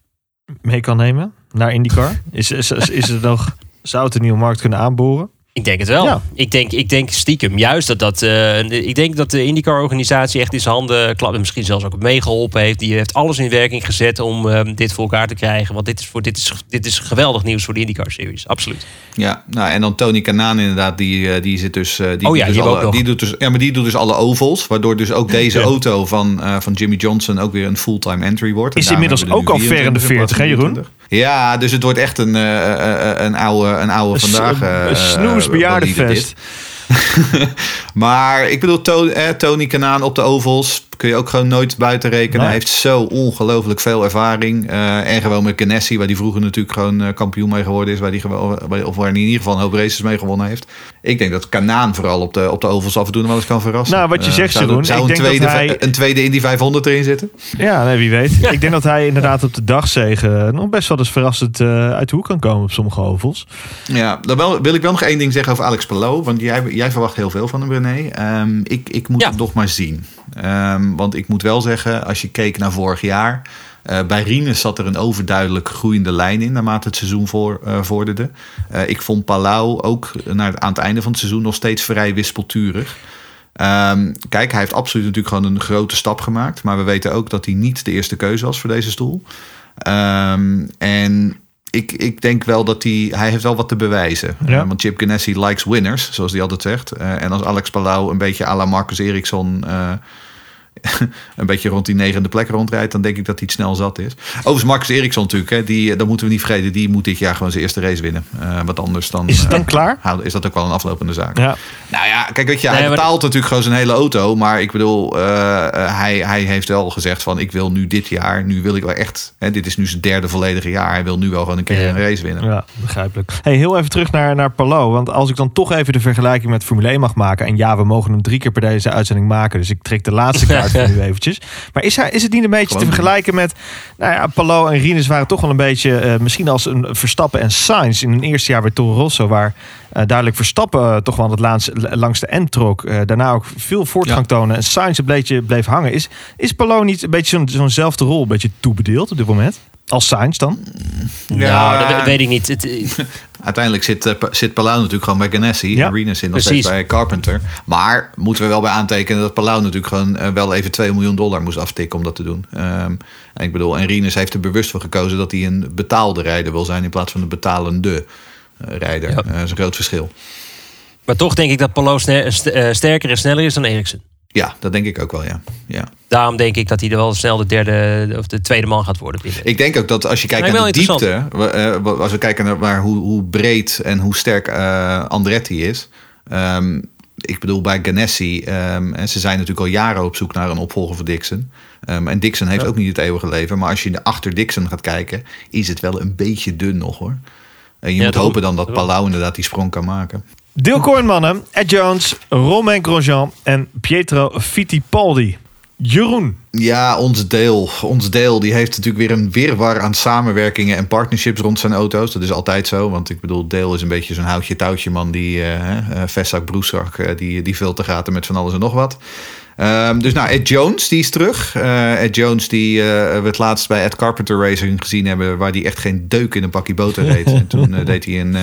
mee kan nemen naar IndyCar? Is, is, is, is het nog, zou het een nieuwe markt kunnen aanboren? Ik denk het wel. Ja. Ik, denk, ik denk stiekem juist dat dat. eh, ik denk dat de IndyCar-organisatie echt in zijn handen klapt. En misschien zelfs ook meegeholpen heeft. Die heeft alles in werking gezet om eh, dit voor elkaar te krijgen. Want dit is, voor, dit, is, dit is geweldig nieuws voor de IndyCar-series. Absoluut. Ja, nou en dan Tony Kanaan inderdaad, die, eh, die zit dus. eh, die Oh ja, doet dus die hebben alle, ook nog. die doet dus, ja, maar die doet dus alle ovals, waardoor dus ook deze Ja. auto van, eh, van Jimmy Johnson ook weer een fulltime entry wordt. Is inmiddels ook al ver in de 24 40, hè, Jeroen? 23. Ja, dus het wordt echt een, eh, eh, eh, een oude, een oude vandaag. een snoes bejaardenfest. bolide dit. maar ik bedoel, To- eh, Tony Kanaan op de ovals kun je ook gewoon nooit buiten rekenen. Nee. Hij heeft zo ongelooflijk veel ervaring. Eh, en gewoon met Ganassi, waar hij vroeger natuurlijk gewoon eh, kampioen mee geworden is. Waar waar- of waar hij in ieder geval een hoop races mee gewonnen heeft. Ik denk dat Kanaan vooral op de, op de ovals af en toe nog wel eens kan verrassen. Nou, wat je Eh, zegt, zou, Jeroen, Zou ik een, denk dat tweede, hij- een tweede Indy 500 erin zitten? Ja, nee, wie weet. Ik denk dat hij inderdaad op de dagzegen nog best wel eens verrassend eh, uit de hoek kan komen op sommige ovals. Ja, dan wel, wil ik wel nog één ding zeggen over Alex Palou. Want jij, jij verwacht heel veel van hem, René. Ehm, ik, ik moet Ja. het nog maar zien. Want ik moet wel zeggen, als je keek naar vorig jaar... eh, bij Rienes zat er een overduidelijk groeiende lijn in... naarmate het seizoen voor, eh, vorderde. Eh, ik vond Palau ook naar, aan het einde van het seizoen... nog steeds vrij wispelturig. Ehm, kijk, hij heeft absoluut natuurlijk gewoon een grote stap gemaakt. Maar we weten ook dat hij niet de eerste keuze was voor deze stoel. Ehm, en ik, ik denk wel dat hij... Hij heeft wel wat te bewijzen. Ja. Want Chip Ganassi likes winners, zoals hij altijd zegt. En als Alex Palau een beetje à la Marcus Ericsson... eh, een beetje rond die negende plek rondrijdt... dan denk ik dat hij het snel zat is. Overigens, Marcus Ericsson natuurlijk... Hè, die, dat moeten we niet vergeten... die moet dit jaar gewoon zijn eerste race winnen. Eh, wat anders dan... Is het dan eh, klaar? houden- Is dat ook wel een aflopende zaak. Ja. Nou ja, kijk, weet je, hij maar- betaalt natuurlijk gewoon zijn hele auto. Maar ik bedoel, eh, eh, hij, hij heeft wel gezegd van... ik wil nu dit jaar, nu wil ik wel echt... Hè, dit is nu zijn derde volledige jaar. Hij wil nu wel gewoon een keer Ja. een race winnen. Ja, begrijpelijk. Hey, heel even terug naar, naar Palou. Want als ik dan toch even de vergelijking met Formule 1 mag maken. En ja, we mogen hem drie keer per deze uitzending maken. Dus ik trek de laatste kaart voor nu eventjes. Maar is, hij, is het niet een beetje Gewoon te vergelijken met... Nou ja, Palou en Rines waren toch wel een beetje... eh, misschien als een Verstappen en Sainz in een eerste jaar bij Toro Rosso. Waar eh, duidelijk Verstappen eh, toch wel het laans, langs de end trok. Eh, daarna ook veel voortgang tonen. En Sainz een beetje bleef hangen. Is, is Palou niet een beetje zo'n zo'nzelfde rol een beetje toebedeeld op dit moment? Als Sainz dan? Nou, dat we- weet ik niet. Het, Uiteindelijk zit, eh, zit Palau natuurlijk gewoon bij Ganassi. Ja, en zit nog steeds bij Carpenter. Maar moeten we wel bij aantekenen dat Palau natuurlijk gewoon eh, wel even 2 miljoen dollar moest aftikken om dat te doen. Ehm, en ik bedoel, en Renus heeft er bewust voor gekozen dat hij een betaalde rijder wil zijn in plaats van een betalende eh, rijder. Ja. Dat is een groot verschil. maar toch denk ik dat eh, sterker en sneller is dan Eriksen. Ja, dat denk ik ook wel, ja. ja. Daarom denk ik dat hij er wel snel de derde of de tweede man gaat worden. binnen. Ik denk ook dat als je kijkt naar de diepte, eh, als we kijken naar waar, hoe, hoe breed en hoe sterk eh, Andretti is. ehm, ik bedoel, bij Ganassi, ehm, en ze zijn natuurlijk al jaren op zoek naar een opvolger voor Dixon. Ehm, en Dixon heeft ook niet het eeuwige leven. Maar als je achter Dixon gaat kijken, is het wel een beetje dun nog hoor. En je Ja, moet hopen dan dat Palau inderdaad die sprong kan maken. Deel Kornmannen, Ed Jones, Romain Grosjean en Pietro Fittipaldi. Jeroen. Ja, ons deel. Ons deel die heeft natuurlijk weer een wirwar aan samenwerkingen en partnerships rond zijn auto's. Dat is altijd zo. Want ik bedoel, Deel is een beetje zo'n houtje touwtje man die uh, Vessak Broesak, uh, die, die veel te gaten met van alles en nog wat. Ehm, dus nou, Ed Jones, die is terug. Eh, Ed Jones, die eh, we het laatst bij Ed Carpenter Racing gezien hebben... waar die echt geen deuk in een bakje boter reed. en toen eh, deed hij een,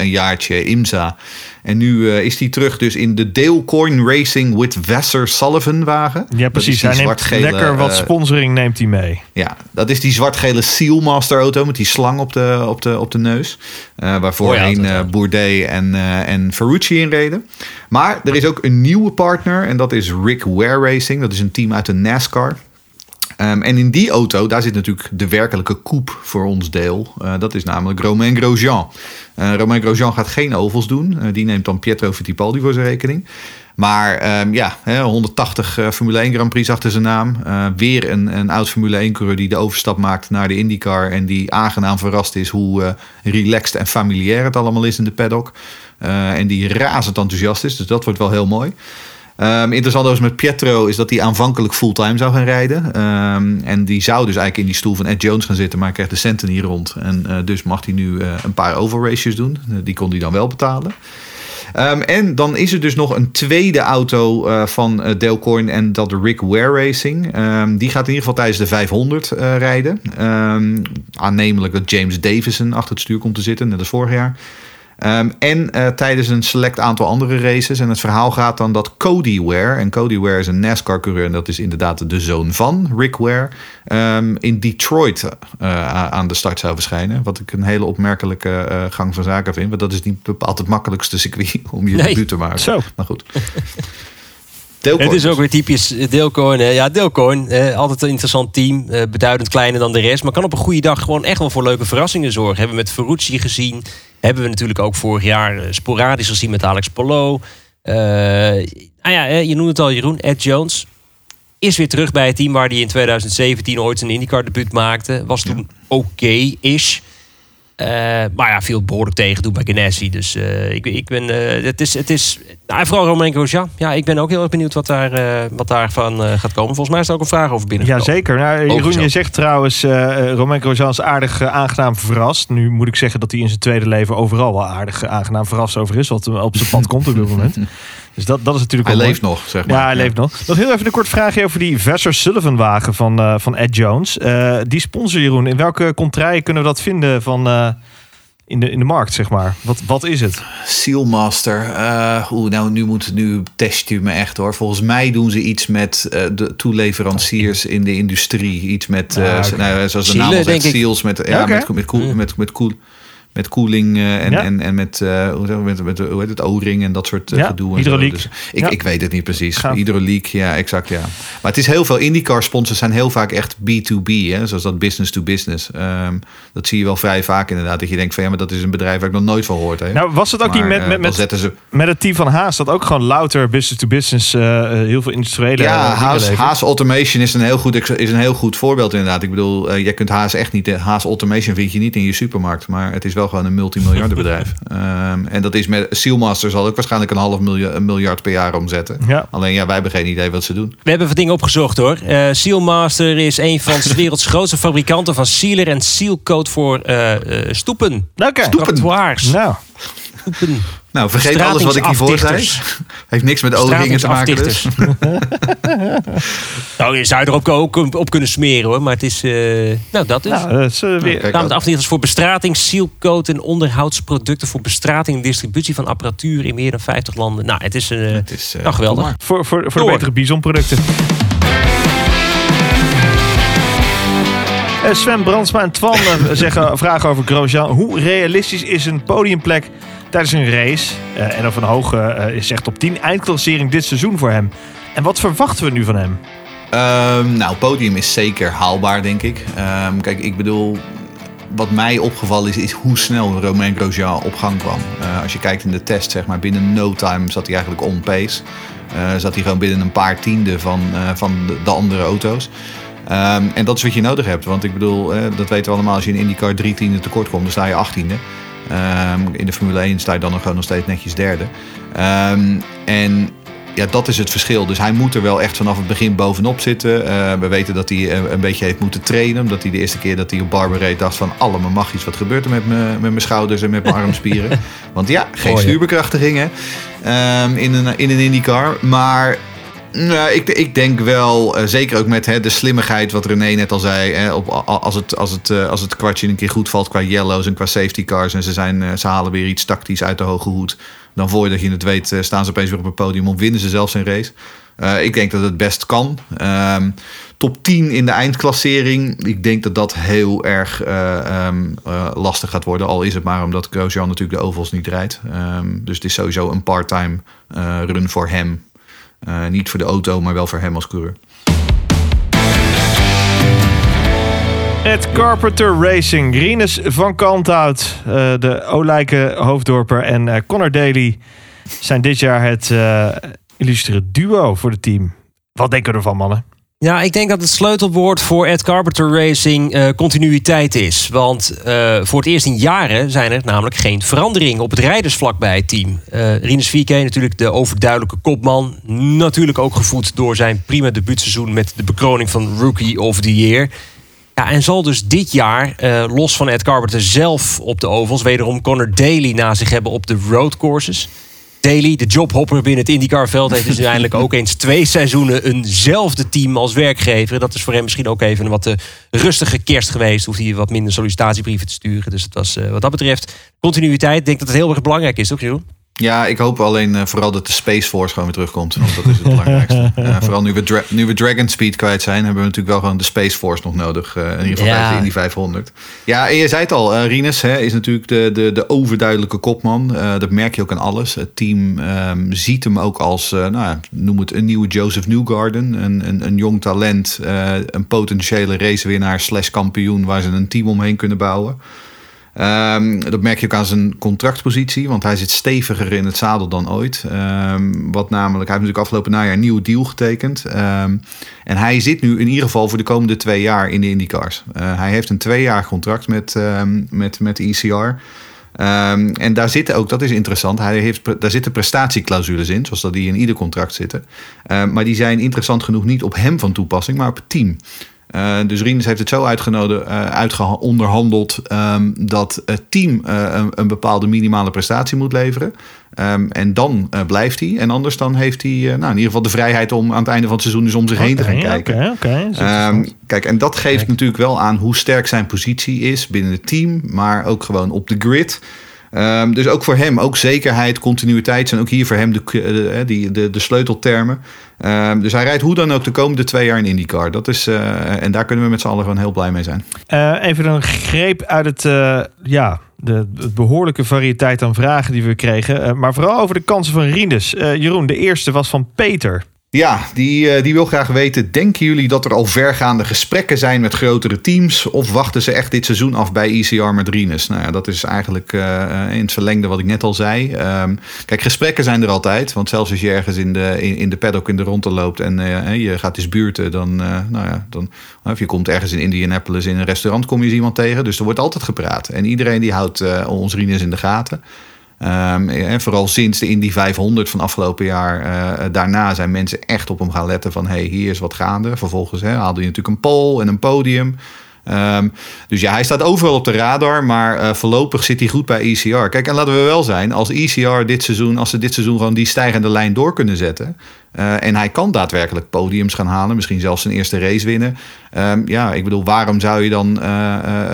een jaartje IMSA. En nu eh, is hij terug dus in de Dale Coin Racing with Vassar Sullivan wagen. Ja, precies. Hij neemt lekker wat eh, sponsoring neemt hij mee. ja, dat is die zwart-gele Sealmaster auto met die slang op de, op de, op de neus. Eh waar voorheen Mooi auto, eh, ja. Bourdais en, eh, en Ferrucci in reden. Maar er is ook een nieuwe partner en dat is Rick Ware Racing. Dat is een team uit de NASCAR. Ehm, en in die auto, daar zit natuurlijk de werkelijke koep voor ons deel. Eh, dat is namelijk Romain Grosjean. Eh, Romain Grosjean gaat geen ovals doen. Eh, die neemt dan Pietro Fittipaldi voor zijn rekening. Maar ehm, ja, hè, 180 eh, Formule 1 Grand Prix achter zijn naam. Weer een, een oud Formule 1 coureur die de overstap maakt naar de IndyCar. En die aangenaam verrast is hoe relaxed en familiair het allemaal is in de paddock. En die razend enthousiast is. Dus dat wordt wel heel mooi. Ehm, interessant overigens met Pietro is dat hij aanvankelijk fulltime zou gaan rijden. Ehm, en die zou dus eigenlijk in die stoel van Ed Jones gaan zitten, maar hij krijgt de centen niet rond. En eh, dus mag hij nu eh, een paar oval races doen. Eh, die kon hij dan wel betalen. Ehm, en dan is er dus nog een tweede auto van uh, Dale Coyne en dat Rick Ware Racing. Die gaat in ieder geval tijdens de 500 eh, rijden. Aannemelijk dat James Davison achter het stuur komt te zitten, net als vorig jaar. Ehm, en eh, tijdens een select aantal andere races. En het verhaal gaat dan dat Cody Ware, en Cody Ware is een NASCAR-coureur, en dat is inderdaad de zoon van Rick Ware, ehm, in Detroit eh, aan de start zou verschijnen. Wat ik een hele opmerkelijke eh, gang van zaken vind. Want dat is niet bepaald het makkelijkste circuit om je Nee. debuut te maken. Zo. Maar goed. Het is ook weer typisch Deelcoin. Ja, Deelcoin, eh, altijd een interessant team. eh, beduidend kleiner dan de rest. Maar kan op een goede dag gewoon echt wel voor leuke verrassingen zorgen. Hebben we met Ferrucci gezien. Hebben we natuurlijk ook vorig jaar eh, sporadisch gezien met Alex Polo. Eh nou ja, eh, je noemde het al Jeroen. Ed Jones is weer terug bij het team waar hij in 2017 ooit zijn IndyCar debuut maakte. Was toen oké-ish. Maar ja, viel behoorlijk tegen toen bij Ganassi. Dus eh, ik, ik ben, eh, het is, het is nou, vooral Romain Grosjean. Ja, ik ben ook heel erg benieuwd wat, daar, eh, wat daarvan eh, gaat komen. Volgens mij is er ook een vraag over binnen. Ja, zeker. Nou, Jeroen, Overigens je zegt trouwens, eh eh, Romain Grosjean is aardig eh, aangenaam verrast. Nu moet ik zeggen dat hij in zijn tweede leven overal wel aardig eh, aangenaam verrast over is. Wat op zijn pad komt op dit moment. Dus dat, dat is natuurlijk Hij leeft mooi. nog, zeg maar. Ja, hij leeft nog. Nog heel even een kort vraagje over die Vassar Sullivan wagen van, eh, van Ed Jones. Eh, die sponsor Jeroen, in welke contraien kunnen we dat vinden van, eh, in, de, in de markt, zeg maar? Wat, wat is het? Sealmaster. eh Oeh, nou, nu, moet, nu test u me echt hoor. Volgens mij doen ze iets met eh, de toeleveranciers in de industrie. Iets met, eh, Ah, nou, zoals de naam al zegt, seals. Met, ja, met, met, koel, met, met, koel, met koeling eh, en, Ja. en, en met, eh, hoe, met, met, hoe heet het, O-ring en dat soort eh, Ja, gedoe. en hydrauliek. Dus ik, Ja. ik weet het niet precies. Hydrauliek, ja, exact, ja. Maar het is heel veel IndyCar sponsors zijn heel vaak echt B2B, hè, zoals dat business to business. Ehm, dat zie je wel vrij vaak inderdaad. Dat je denkt van ja, maar dat is een bedrijf waar ik nog nooit van gehoord heb. Nou, was het ook niet Maar, met, eh, met, met, zetten ze met het team van Haas dat ook gewoon louter business-to-business, eh, eh, heel veel industriële Ja, Haas? Haas Automation is een, heel goed, is een heel goed voorbeeld inderdaad. Ik bedoel, eh, jij kunt Haas echt niet... Haas Automation vind je niet in je supermarkt. Maar het is wel gewoon een multimiljardenbedrijf. Ehm, en dat is met... Sealmaster zal ook waarschijnlijk een half miljard, een miljard per jaar omzetten. Ja. Alleen ja, wij hebben geen idee wat ze doen. We hebben wat dingen opgezocht hoor. Eh Sealmaster is een van de werelds grootste fabrikanten van sealer en sealcoat voor eh, eh, stoepen. Stoepen. Nou, Stoepen. Nou, vergeet alles wat ik hiervoor zei. Heeft niks met O-ringen te maken dus. Nou, je zou er ook, ook op, op kunnen smeren hoor. Maar het is... eh, nou, dat dus. nou dat is eh, weer... het afdichters voor bestrating, sealcoat en onderhoudsproducten voor bestrating en distributie van apparatuur in meer dan 50 landen. Nou, het is een. Het is, nou, geweldig. maar. Voor, voor, voor de betere Bison-producten. Eh, Sven Brandsma en Twan zeggen, vragen over Grosjean. Hoe realistisch is een podiumplek tijdens een race? Eh, en of een hoge, eh, is echt op 10 eindklassering dit seizoen voor hem? En wat verwachten we nu van hem? Ehm, nou, podium is zeker haalbaar, denk ik. Ehm, kijk, ik bedoel, wat mij opgevallen is, is hoe snel Romain Grosjean op gang kwam. Eh, als je kijkt in de test, zeg maar, binnen no time zat hij eigenlijk on pace. Zat hij gewoon binnen een paar tienden van, van de, de andere auto's. Ehm, en dat is wat je nodig hebt. Want ik bedoel, dat weten we allemaal. Als je in IndyCar drie tienden tekort komt, dan sta je achttiende. Ehm, in de Formule 1 sta je dan nog gewoon nog steeds netjes derde. Ehm, en ja, dat is het verschil. Dus hij moet er wel echt vanaf het begin bovenop zitten. Eh, we weten dat hij eh, een beetje heeft moeten trainen. Omdat hij de eerste keer dat hij op Barber reed dacht van... allemaal mag iets, wat gebeurt er met mijn met mijn schouders en met mijn armspieren? Want ja, geen Mooi, hè? stuurbekrachtiging hè, ehm, in, een, in een IndyCar. Maar Nou, ik, ik denk wel, eh, zeker ook met hè, de slimmigheid wat René net al zei. Hè, op, als, het, als, het, eh, als het kwartje een keer goed valt qua yellows en qua safety cars. En ze, zijn, eh, ze halen weer iets tactisch uit de hoge hoed. Dan voordat je het weet staan ze opeens weer op het podium of winnen ze zelfs een race. Ik denk dat het best kan. Ehm, top 10 in de eindklassering. Ik denk dat dat heel erg eh, ehm, eh, lastig gaat worden. Al is het maar omdat Grosjean natuurlijk de ovals niet rijdt. Ehm, dus het is sowieso een part-time run voor hem. Eh, niet voor de auto, maar wel voor hem als coureur. Ed Carpenter Racing, Rinus van Kanthout, eh, de Olijke Hoofddorper en eh, Connor Daly zijn dit jaar het illustere duo voor het team. Wat denken we ervan, mannen? Ja, ik denk dat het sleutelwoord voor Ed Carpenter Racing eh, continuïteit is. Want eh, voor het eerst in jaren zijn er namelijk geen veranderingen op het rijdersvlak bij het team. Eh Rinus natuurlijk de overduidelijke kopman. Natuurlijk ook gevoed door zijn prima debuutseizoen met de bekroning van Rookie of the Year. Ja, en zal dus dit jaar, los van Ed Carpenter zelf op de ovals... wederom Connor Daly na zich hebben op de roadcourses. Daly, de jobhopper binnen het IndyCar-veld... heeft dus uiteindelijk ook eens twee seizoenen eenzelfde team als werkgever. Dat is voor hem misschien ook even een wat eh, rustige kerst geweest. Hoeft hij wat minder sollicitatiebrieven te sturen. Dus het was, eh, wat dat betreft continuïteit. Ik denk dat het heel erg belangrijk is, toch Jeroen? Ja, ik hoop alleen eh, vooral dat de Space Force gewoon weer terugkomt. Want dat is het belangrijkste. Eh, vooral nu we, nu we Dragon Speed kwijt zijn, hebben we natuurlijk wel gewoon de Space Force nog nodig. eh, in ieder geval Ja. bij de Indy 500. Ja, en je zei het al, Rinus hè, is natuurlijk de, de, de overduidelijke kopman. Dat merk je ook aan alles. Het team ehm, ziet hem ook als, nou ja, noem het een nieuwe Joseph Newgarden. Een, een, een jong talent, een potentiële racewinnaar slash kampioen waar ze een team omheen kunnen bouwen. Ehm, dat merk je ook aan zijn contractpositie, want hij zit steviger in het zadel dan ooit. Ehm, wat namelijk, hij heeft natuurlijk afgelopen najaar een nieuwe deal getekend. Ehm, en hij zit nu in ieder geval voor de komende twee jaar in de IndyCars. Eh, hij heeft een tweejaar contract met, met, met ECR. En daar zitten ook, dat is interessant, hij heeft, daar zitten prestatieclausules in, zoals dat die in ieder contract zitten. Maar die zijn interessant genoeg niet op hem van toepassing, maar op het team. Eh, dus Rinus heeft het zo uitgenodigd, eh uitgeha- onderhandeld ehm, dat het team eh, een, een bepaalde minimale prestatie moet leveren. Ehm, en dan eh, blijft hij. En anders dan heeft hij eh, nou, in ieder geval de vrijheid om aan het einde van het seizoen dus om zich heen te gaan kijken. Oké, oké. Ehm, kijk, en dat geeft natuurlijk wel aan hoe sterk zijn positie is binnen het team, maar ook gewoon op de grid. Dus ook voor hem, ook zekerheid, continuïteit zijn ook hier voor hem de, de, de, de, de sleuteltermen. Ehm, dus hij rijdt hoe dan ook de komende twee jaar in IndyCar. Dat is, eh, en daar kunnen we met z'n allen gewoon heel blij mee zijn. Eh, even een greep uit het, eh, ja, de, het behoorlijke variëteit aan vragen die we kregen. Maar vooral over de kansen van Rinus. Eh, Jeroen, de eerste was van Peter. Ja, die, eh, die wil graag weten: denken jullie dat er al vergaande gesprekken zijn met grotere teams? Of wachten ze echt dit seizoen af bij ECR met Rinus? Nou ja, dat is eigenlijk eh, in het verlengde wat ik net al zei. Ehm, kijk, gesprekken zijn er altijd. Want zelfs als je ergens in de, in, in de paddock in de ronde loopt en eh, je gaat eens buurten, dan, nou ja, dan, of je komt ergens in Indianapolis in een restaurant, kom je eens iemand tegen. Dus er wordt altijd gepraat. En iedereen die houdt ons Rinus in de gaten. Ehm, en vooral sinds de Indy 500 van afgelopen jaar. eh, daarna zijn mensen echt op hem gaan letten van... hey, hier is wat gaande. Vervolgens hè, haalde hij natuurlijk een pole en een podium. Ehm, dus ja, hij staat overal op de radar. Maar eh, voorlopig zit hij goed bij ECR. Kijk, en laten we wel zijn. Als ECR dit seizoen... als ze dit seizoen gewoon die stijgende lijn door kunnen zetten... eh, en hij kan daadwerkelijk podiums gaan halen. Misschien zelfs zijn eerste race winnen. Ehm, ja, ik bedoel, waarom zou je dan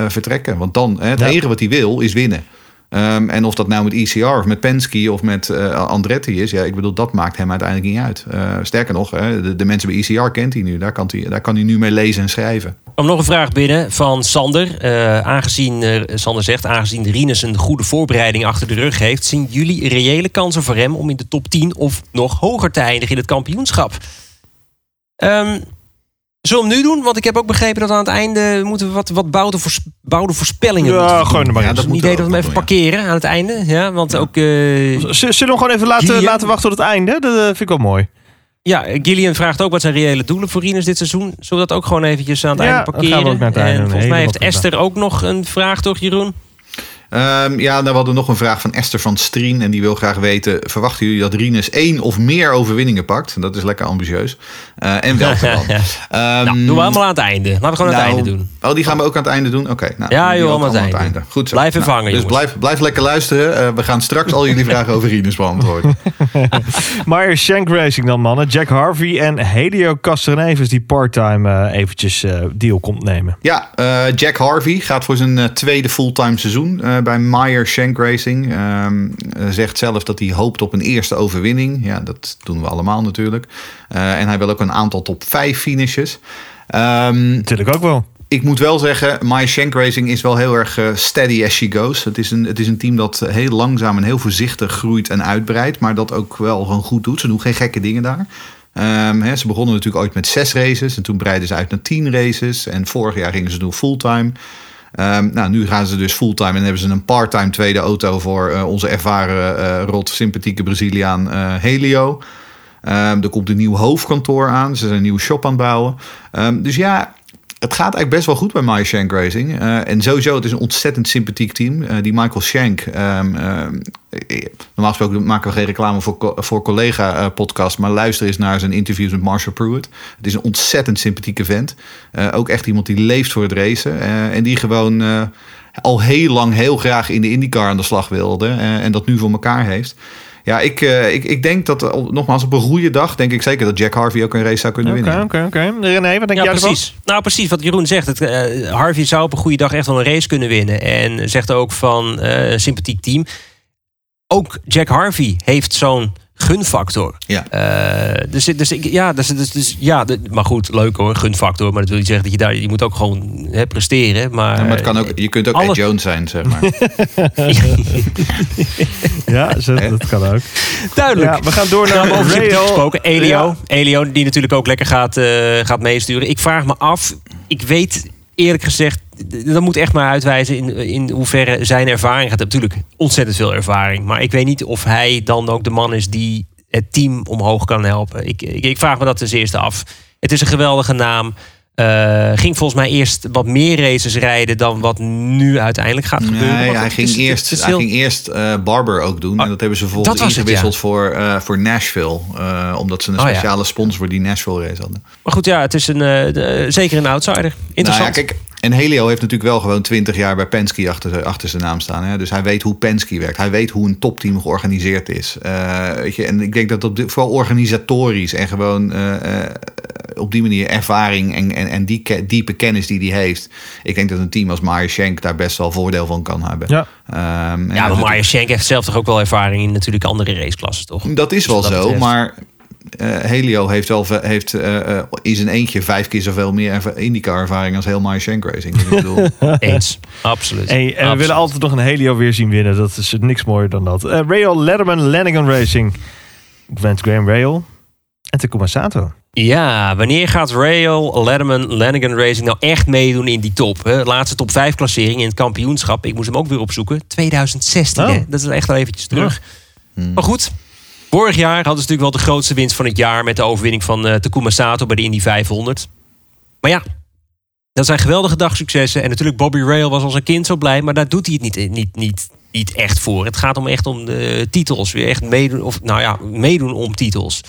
vertrekken? Want dan, hè, het Ja. enige wat hij wil, is winnen. Ehm, en of dat nou met ECR of met Penske of met eh, Andretti is, ja, ik bedoel, dat maakt hem uiteindelijk niet uit. Eh, sterker nog, hè, de, mensen bij ECR kent hij nu. Daar kan hij, daar kan hij nu mee lezen en schrijven. Kwam nog een vraag binnen van Sander. Eh, aangezien, Sander zegt, aangezien Rinus een goede voorbereiding achter de rug heeft, zien jullie reële kansen voor hem om in de top 10 of nog hoger te eindigen in het kampioenschap? Ehm, zullen we hem nu doen? Want ik heb ook begrepen dat aan het einde moeten we wat, wat bouwde, voors, bouwde voorspellingen Ja, gewoon maar Ja, dat Een moet idee dat we hem even doen, parkeren aan het einde. Ja, want ook eh, Zullen we hem gewoon even laten, Gillian? laten wachten tot het einde? Dat eh, vind ik wel mooi. Ja, Gillian vraagt ook wat zijn reële doelen voor Rinus dit seizoen. Zullen we dat ook gewoon eventjes aan het Ja, einde dan parkeren? gaan we ook naar het einde En volgens mij heeft Esther ook nog een vraag, toch Jeroen? Ehm, ja, nou, we hadden nog een vraag van Esther van Strien. En die wil graag weten: verwachten jullie dat Rinus één of meer overwinningen pakt? Dat is lekker ambitieus. Eh, en welke dan? Ehm, nou, doen we allemaal aan het einde. Laten we gewoon aan het nou, einde doen. Oh, die gaan we ook aan het einde doen? Oké. nou, Ja, joh, allemaal aan het einde. Goed zo. Blijf even Nou, hangen, Dus jongens. blijf, blijf lekker luisteren. Eh, we gaan straks al jullie vragen over Rinus beantwoorden. Meyer Shank Racing dan, mannen. Jack Harvey en Helio Castroneves die parttime eh, eventjes eh, deal komt nemen. Ja, eh, Jack Harvey gaat voor zijn tweede fulltime seizoen bij Meyer Shank Racing. Ehm, eh, zegt zelf dat hij hoopt op een eerste overwinning. Ja, dat doen we allemaal natuurlijk. Eh, en hij wil ook een aantal top 5 finishes. Ehm, Natuurlijk ook wel. ik moet wel zeggen, My Shank Racing is wel heel erg eh, steady as she goes. Het is, een, het is een team dat heel langzaam en heel voorzichtig groeit en uitbreidt. Maar dat ook wel gewoon goed doet. Ze doen geen gekke dingen daar. Ehm, ze begonnen natuurlijk ooit met zes races. En toen breidden ze uit naar tien races. En vorig jaar gingen ze doen fulltime. Ehm, nou, nu gaan ze dus fulltime en hebben ze een parttime tweede auto voor eh, onze ervaren, eh rot, sympathieke Braziliaan eh, Helio. Ehm, er komt een nieuw hoofdkantoor aan. Ze zijn een nieuwe shop aan het bouwen. Ehm, dus ja, het gaat eigenlijk best wel goed bij My Shank Racing. Eh, en sowieso, het is een ontzettend sympathiek team. Eh, die Michael Shank. ehm, ehm, eh, normaal gesproken maken we geen reclame voor, voor collega-podcast. maar luister eens naar zijn interviews met Marshall Pruitt. Het is een ontzettend sympathieke vent. Ook echt iemand die leeft voor het racen. en die gewoon al heel lang heel graag in de IndyCar aan de slag wilde. en dat nu voor elkaar heeft. Ja, ik, eh, ik, ik denk dat, eh, nogmaals, op een goede dag... denk ik zeker dat Jack Harvey ook een race zou kunnen Oké, winnen. oké, oké. René, wat denk Ja, jij ervan? precies. Nou, precies wat Jeroen zegt. Het, eh, Harvey zou op een goede dag echt wel een race kunnen winnen. En zegt ook van eh, een sympathiek team. Ook Jack Harvey heeft zo'n gunfactor. Ja. Eh, dus, dus, ik, ja, dus, dus, dus, ja, de- maar goed, leuk hoor, gunfactor. Maar dat wil niet zeggen dat je daar, je moet ook gewoon hè, presteren. Maar, Ja, maar het kan ook, je kunt ook alles- Ed Jones zijn, zeg maar. Ja, zo, dat kan ook. duidelijk. Ja, we gaan door Nou, naar over sympathiek Rail. gesproken, Elio. Ja. Elio, die natuurlijk ook lekker gaat, eh, gaat meesturen. Ik vraag me af, ik weet eerlijk gezegd, dat moet echt maar uitwijzen in, in hoeverre zijn ervaring gaat. Natuurlijk ontzettend veel ervaring. Maar ik weet niet of hij dan ook de man is die het team omhoog kan helpen. Ik, ik, ik vraag me dat ten eerste af. Het is een geweldige naam. Eh, ging volgens mij eerst wat meer races rijden dan wat nu uiteindelijk gaat gebeuren. Nee, hij ging is- eerst, is hij heel- ging eerst eh, Barber ook doen. En dat hebben ze vervolgens ingewisseld ja. voor, eh, voor Nashville. eh, omdat ze een Oh, ja. speciale sponsor voor die Nashville race hadden. Maar goed, ja, het is een, eh, zeker een outsider. Interessant. Nou ja, kijk, en Helio heeft natuurlijk wel gewoon 20 jaar bij Penske achter, achter zijn naam staan. Hè? Dus hij weet hoe Penske werkt. Hij weet hoe een topteam georganiseerd is. Eh, weet je, en ik denk dat op dit, vooral organisatorisch en gewoon eh, eh, op die manier ervaring en, en, en die ke- diepe kennis die hij heeft. Ik denk dat een team als Meyer Shank daar best wel voordeel van kan hebben. Ja. Ehm, en Ja, dat- maar Marja Schenk heeft zelf toch ook wel ervaring in natuurlijk andere raceklassen, toch? Dat is wel Dus dat zo, betreft. maar Helio heeft wel heeft, eh, eh, in zijn eentje vijf keer zoveel meer IndyCar ervaring als heel Meyer Shank Racing. Dus ik bedoel, Eens. Absoluut. En we willen altijd nog een Helio weer zien winnen. Dat is niks mooier dan dat. Eh Rail Letterman Lanigan Racing. Gwent Graham Rail. En Takuma Sato. Ja, wanneer gaat Rail, Letterman, Lanigan Racing nou echt meedoen in die top? Hè? Laatste top 5 klassering in het kampioenschap. Ik moest hem ook weer opzoeken. 2016, Oh. hè? Dat is echt wel eventjes terug. Maar goed, vorig jaar hadden ze natuurlijk wel de grootste winst van het jaar... met de overwinning van eh Takuma Sato bij de Indy 500. Maar ja, dat zijn geweldige dagsuccessen. En natuurlijk Bobby Rail was als een kind zo blij... maar daar doet hij het niet, niet, niet, niet echt voor. Het gaat om echt om de titels. Weer echt meedoen, of nou ja, meedoen om titels.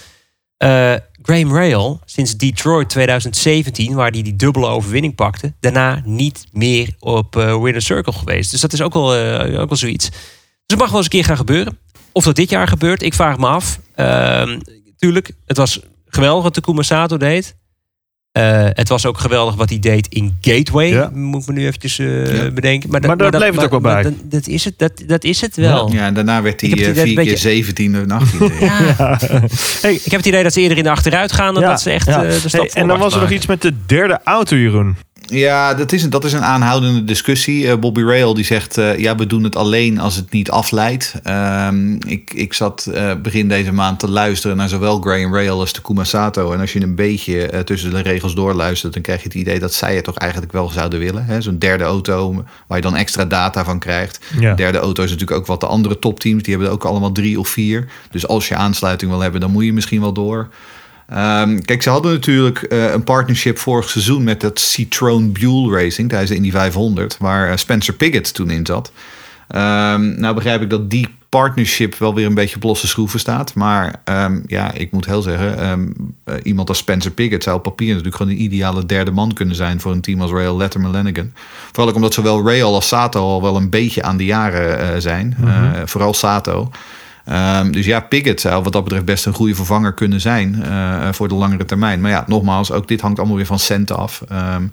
Eh, Graham Rail, sinds Detroit 2017, waar hij die dubbele overwinning pakte, daarna niet meer op eh Winner Circle geweest. Dus dat is ook wel, ook wel zoiets. Dus het mag wel eens een keer gaan gebeuren. Of dat dit jaar gebeurt, ik vraag me af. Ehm, tuurlijk, het was geweldig wat Takuma Sato deed. Eh, het was ook geweldig wat hij deed in Gateway. Ja. Moet ik me nu eventjes eh, Ja. bedenken. Maar daar bleef het ook wel bij. Dat, dat, is het, dat, dat is het wel. ja, en daarna werd hij Ik heb het eh, idee vier dat keer een 17 en 18. Ja. Hey, Ik heb het idee dat ze eerder in de achteruit gaan dan ja, dat ze echt ja. de stap Hey, En dan was er nog iets met de derde auto, Jeroen. Ja, dat is, een, dat is een aanhoudende discussie. Eh, Bobby Rail die zegt, eh, ja, we doen het alleen als het niet afleidt. Ehm, ik, ik zat eh, begin deze maand te luisteren naar zowel Graham Rail als Takuma Sato. En als je een beetje tussen de regels doorluistert, dan krijg je het idee dat zij het toch eigenlijk wel zouden willen. Zo'n derde auto waar je dan extra data van krijgt. Ja. Derde auto is natuurlijk ook wat de andere topteams. Die hebben er ook allemaal drie of vier. Dus als je aansluiting wil hebben, dan moet je misschien wel door. Ehm, kijk, ze hadden natuurlijk eh, een partnership vorig seizoen met dat Citroën Buell Racing tijdens de Indy 500, waar eh, Spencer Piggott toen in zat. Ehm, nou begrijp ik dat die partnership wel weer een beetje op losse schroeven staat. Maar ehm, ja, ik moet heel zeggen, eh, iemand als Spencer Piggott zou op papier natuurlijk gewoon een ideale derde man kunnen zijn voor een team als Rail Letterman Lanigan. Vooral ook omdat zowel Rail als Sato al wel een beetje aan de jaren zijn. Eh, vooral Sato. Ehm, dus ja, Piggott zou wat dat betreft best een goede vervanger kunnen zijn eh, voor de langere termijn. Maar ja, nogmaals, ook dit hangt allemaal weer van centen af. Ehm,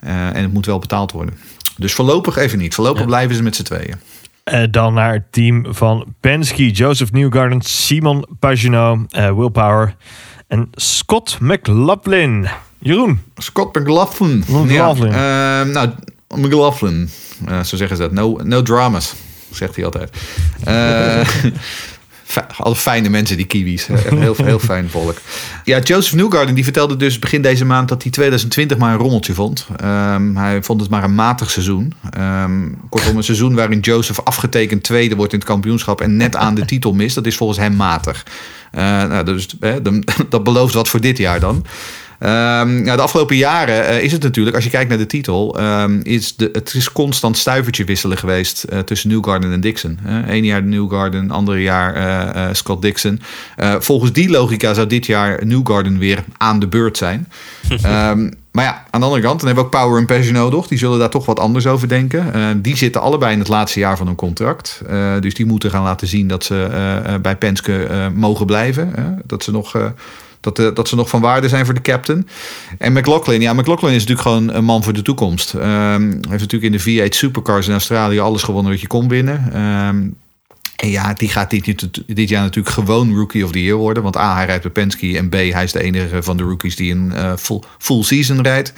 eh, en het moet wel betaald worden. Dus voorlopig even niet. Voorlopig blijven ze met z'n tweeën. Eh, dan naar het team van Penske, Joseph Newgarden, Simon eh, Will Power en Scott McLaughlin. Jeroen, Scott McLaughlin. McLaughlin. Ja, ehm, nou, McLaughlin. Eh, zo zeggen ze dat. No, no dramas, zegt hij altijd. Eh alle fijne mensen, die Kiwis. Echt Heel, heel fijn volk. Ja, Joseph Newgarden die vertelde dus begin deze maand dat hij 2020 maar een rommeltje vond. Ehm, hij vond het maar een matig seizoen. Ehm, kortom, een seizoen waarin Joseph afgetekend tweede wordt in het kampioenschap en net aan de titel mist. Dat is volgens hem matig. Eh, nou, dus, hè, dat belooft wat voor dit jaar dan. Ehm, nou, de afgelopen jaren eh, is het natuurlijk, als je kijkt naar de titel, ehm, is de, het is constant stuivertje wisselen geweest eh, tussen Newgarden en Dixon. Eén jaar Newgarden, andere jaar eh, Scott Dixon. Volgens die logica zou dit jaar Newgarden weer aan de beurt zijn. Ehm, maar ja, aan de andere kant, dan hebben we ook Power en Pagenaud nog. Die zullen daar toch wat anders over denken. Die zitten allebei in het laatste jaar van hun contract. Dus die moeten gaan laten zien dat ze bij Penske mogen blijven. dat ze nog... dat, eh, dat ze nog van waarde zijn voor de captain. En McLaughlin, ja, McLaughlin is natuurlijk gewoon een man voor de toekomst. Ehm, heeft natuurlijk in de V8 Supercars in Australië alles gewonnen wat je kon winnen. Ehm, en ja, die gaat dit, dit jaar natuurlijk gewoon Rookie of the Year worden. Want A, hij rijdt bij Penske. En B, hij is de enige van de rookies die een eh, full, full season rijdt.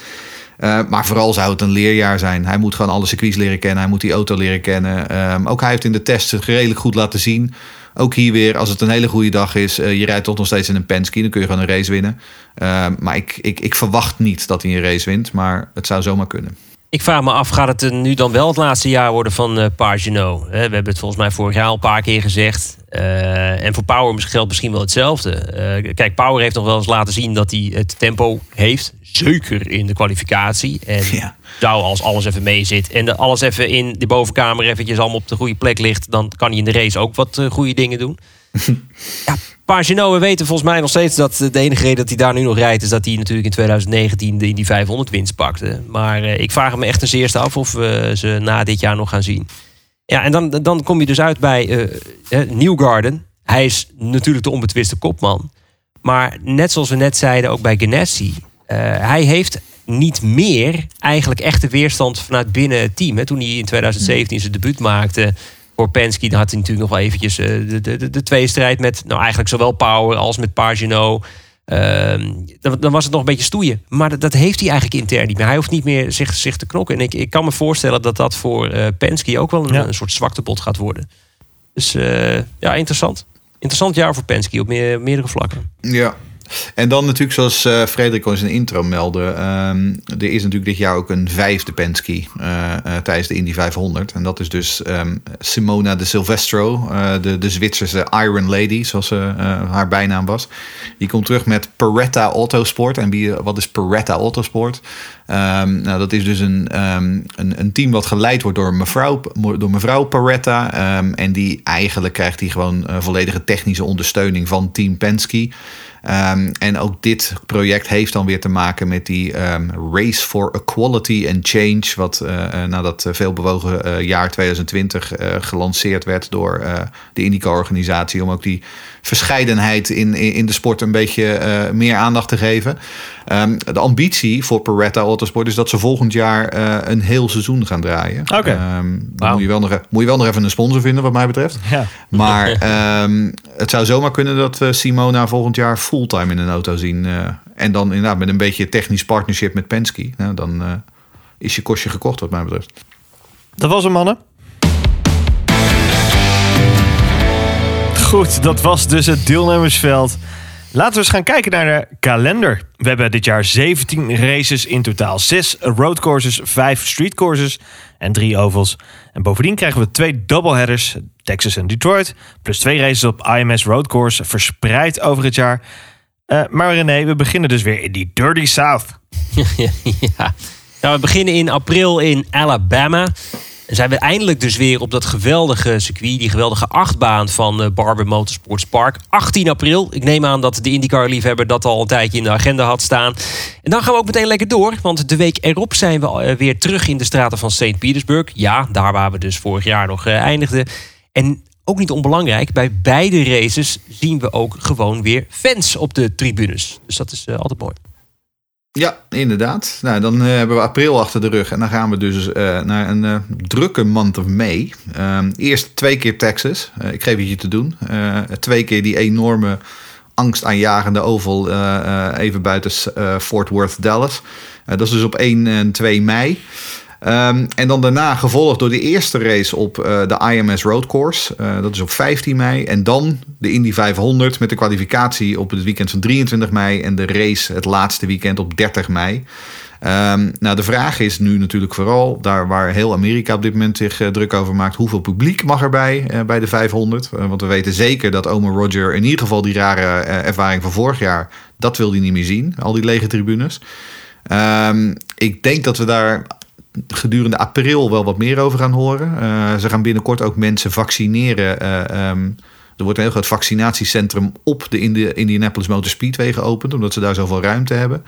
Eh, maar vooral zou het een leerjaar zijn. Hij moet gewoon alle circuits leren kennen. Hij moet die auto leren kennen. Ehm, ook hij heeft in de test het redelijk goed laten zien. Ook hier weer, als het een hele goede dag is, eh, je rijdt toch nog steeds in een Penske, dan kun je gewoon een race winnen. Ehm, maar ik, ik, ik verwacht niet dat hij een race wint, maar het zou zomaar kunnen. Ik vraag me af, gaat het nu dan wel het laatste jaar worden van Pagenaud? Hè, We hebben het volgens mij vorig jaar al een paar keer gezegd. Eh, en voor Power geldt misschien wel hetzelfde. Eh, kijk, Power heeft nog wel eens laten zien dat hij het tempo heeft. Zeker in de kwalificatie. En Ja. zou als alles even mee zit en alles even in de bovenkamer eventjes allemaal op de goede plek ligt... dan kan hij in de race ook wat goede dingen doen. ja, Pagenaud, we weten volgens mij nog steeds dat eh, de enige reden dat hij daar nu nog rijdt... is dat hij natuurlijk in 2019 de Indy 500 winst pakte. Maar eh, ik vraag me echt ten eerste af of we ze na dit jaar nog gaan zien. Ja, en dan, dan kom je dus uit bij eh eh, Newgarden. Hij is natuurlijk de onbetwiste kopman. Maar net zoals we net zeiden, ook bij Ganassi... hij heeft niet meer eigenlijk echte weerstand vanuit binnen het team. Hè. Toen hij in 2017 zijn debuut maakte voor Penske... dan had hij natuurlijk nog wel eventjes eh, de, de, de, de tweestrijd met... nou eigenlijk zowel Power als met Pagenaud... Ehm, dan, dan was het nog een beetje stoeien. Maar dat, dat heeft hij eigenlijk intern niet meer. Hij hoeft niet meer zich, zich te knokken. En ik, ik kan me voorstellen dat dat voor eh Penske ook wel een, Ja. een soort zwaktebod gaat worden. Dus eh, ja, interessant. Interessant jaar voor Penske op meer, meerdere vlakken. Ja. En dan natuurlijk, zoals eh Frederik al in zijn intro meldde, ehm, er is natuurlijk dit jaar ook een vijfde Penske eh, eh, tijdens de Indy 500. En dat is dus ehm, Simona de Silvestro, de, de Zwitserse Iron Lady, zoals haar bijnaam was. Die komt terug met Peretta Autosport. En wie, wat is Peretta Autosport? Ehm, nou, dat is dus een, ehm, een, een team wat geleid wordt door mevrouw, door mevrouw Peretta. Ehm, en die eigenlijk krijgt die gewoon eh, volledige technische ondersteuning van Team Penske. En ook dit project heeft dan weer te maken met die Race for Equality and Change. Wat eh, eh, na dat eh, veelbewogen eh, jaar 2020 eh, gelanceerd werd door de IndyCar-organisatie. Om ook die verscheidenheid in, in, de sport een beetje meer aandacht te geven. De ambitie voor Peretta Autosport is dat ze volgend jaar eh, een heel seizoen gaan draaien. Oké. Ehm, dan Wauw. moet, je wel nog, e- moet je wel nog even een sponsor vinden, wat mij betreft. Ja. Maar ehm, het zou zomaar kunnen dat we Simona volgend jaar fulltime in een auto zien. eh, en dan inderdaad met een beetje technisch partnership met Penske. Nou, dan eh, is je kostje gekocht, wat mij betreft. Dat was hem, mannen. Goed, dat was dus het deelnemersveld. Laten we eens gaan kijken naar de kalender. We hebben dit jaar 17 races in totaal. 6 roadcourses, 5 streetcourses en 3 ovals. En bovendien krijgen we twee doubleheaders, Texas en Detroit. Plus twee races op IMS Roadcourse, verspreid over het jaar. Eh, maar René, we beginnen dus weer in die Dirty South. ja. We beginnen in april in Alabama. Zijn we eindelijk dus weer op dat geweldige circuit, die geweldige achtbaan van eh, Barber Motorsports Park. 18 april. Ik neem aan dat de IndyCar-liefhebber dat al een tijdje in de agenda had staan. En dan gaan we ook meteen lekker door, want de week erop zijn we eh, weer terug in de straten van St. Petersburg. Ja, daar waar we dus vorig jaar nog eh, eindigden. En ook niet onbelangrijk, bij beide races zien we ook gewoon weer fans op de tribunes. Dus dat is altijd mooi. Ja, inderdaad. Nou, dan eh, hebben we april achter de rug. En dan gaan we dus eh, naar een eh, drukke month of May. Ehm, eerst twee keer Texas. Ik geef het je te doen. Twee keer die enorme angstaanjagende oval even buiten Fort Worth, Dallas. Dat is dus op 1 en 2 mei. Ehm, en dan daarna gevolgd door de eerste race op eh, de IMS Road Course. Eh, dat is op 15 mei. En dan de Indy 500 met de kwalificatie op het weekend van 23 mei. En de race het laatste weekend op 30 mei. Ehm, nou, de vraag is nu natuurlijk vooral, daar waar heel Amerika op dit moment zich eh, druk over maakt, hoeveel publiek mag erbij bij de 500? Eh, want we weten zeker dat Omer Roger in ieder geval die rare ervaring van vorig jaar, dat wil hij niet meer zien, al die lege tribunes. Ehm, ik denk dat we daar gedurende april wel wat meer over gaan horen. Eh, ze gaan binnenkort ook mensen vaccineren. eh, ehm, er wordt een heel groot vaccinatiecentrum op de Indi- Indianapolis Motor Speedway geopend, omdat ze daar zoveel ruimte hebben.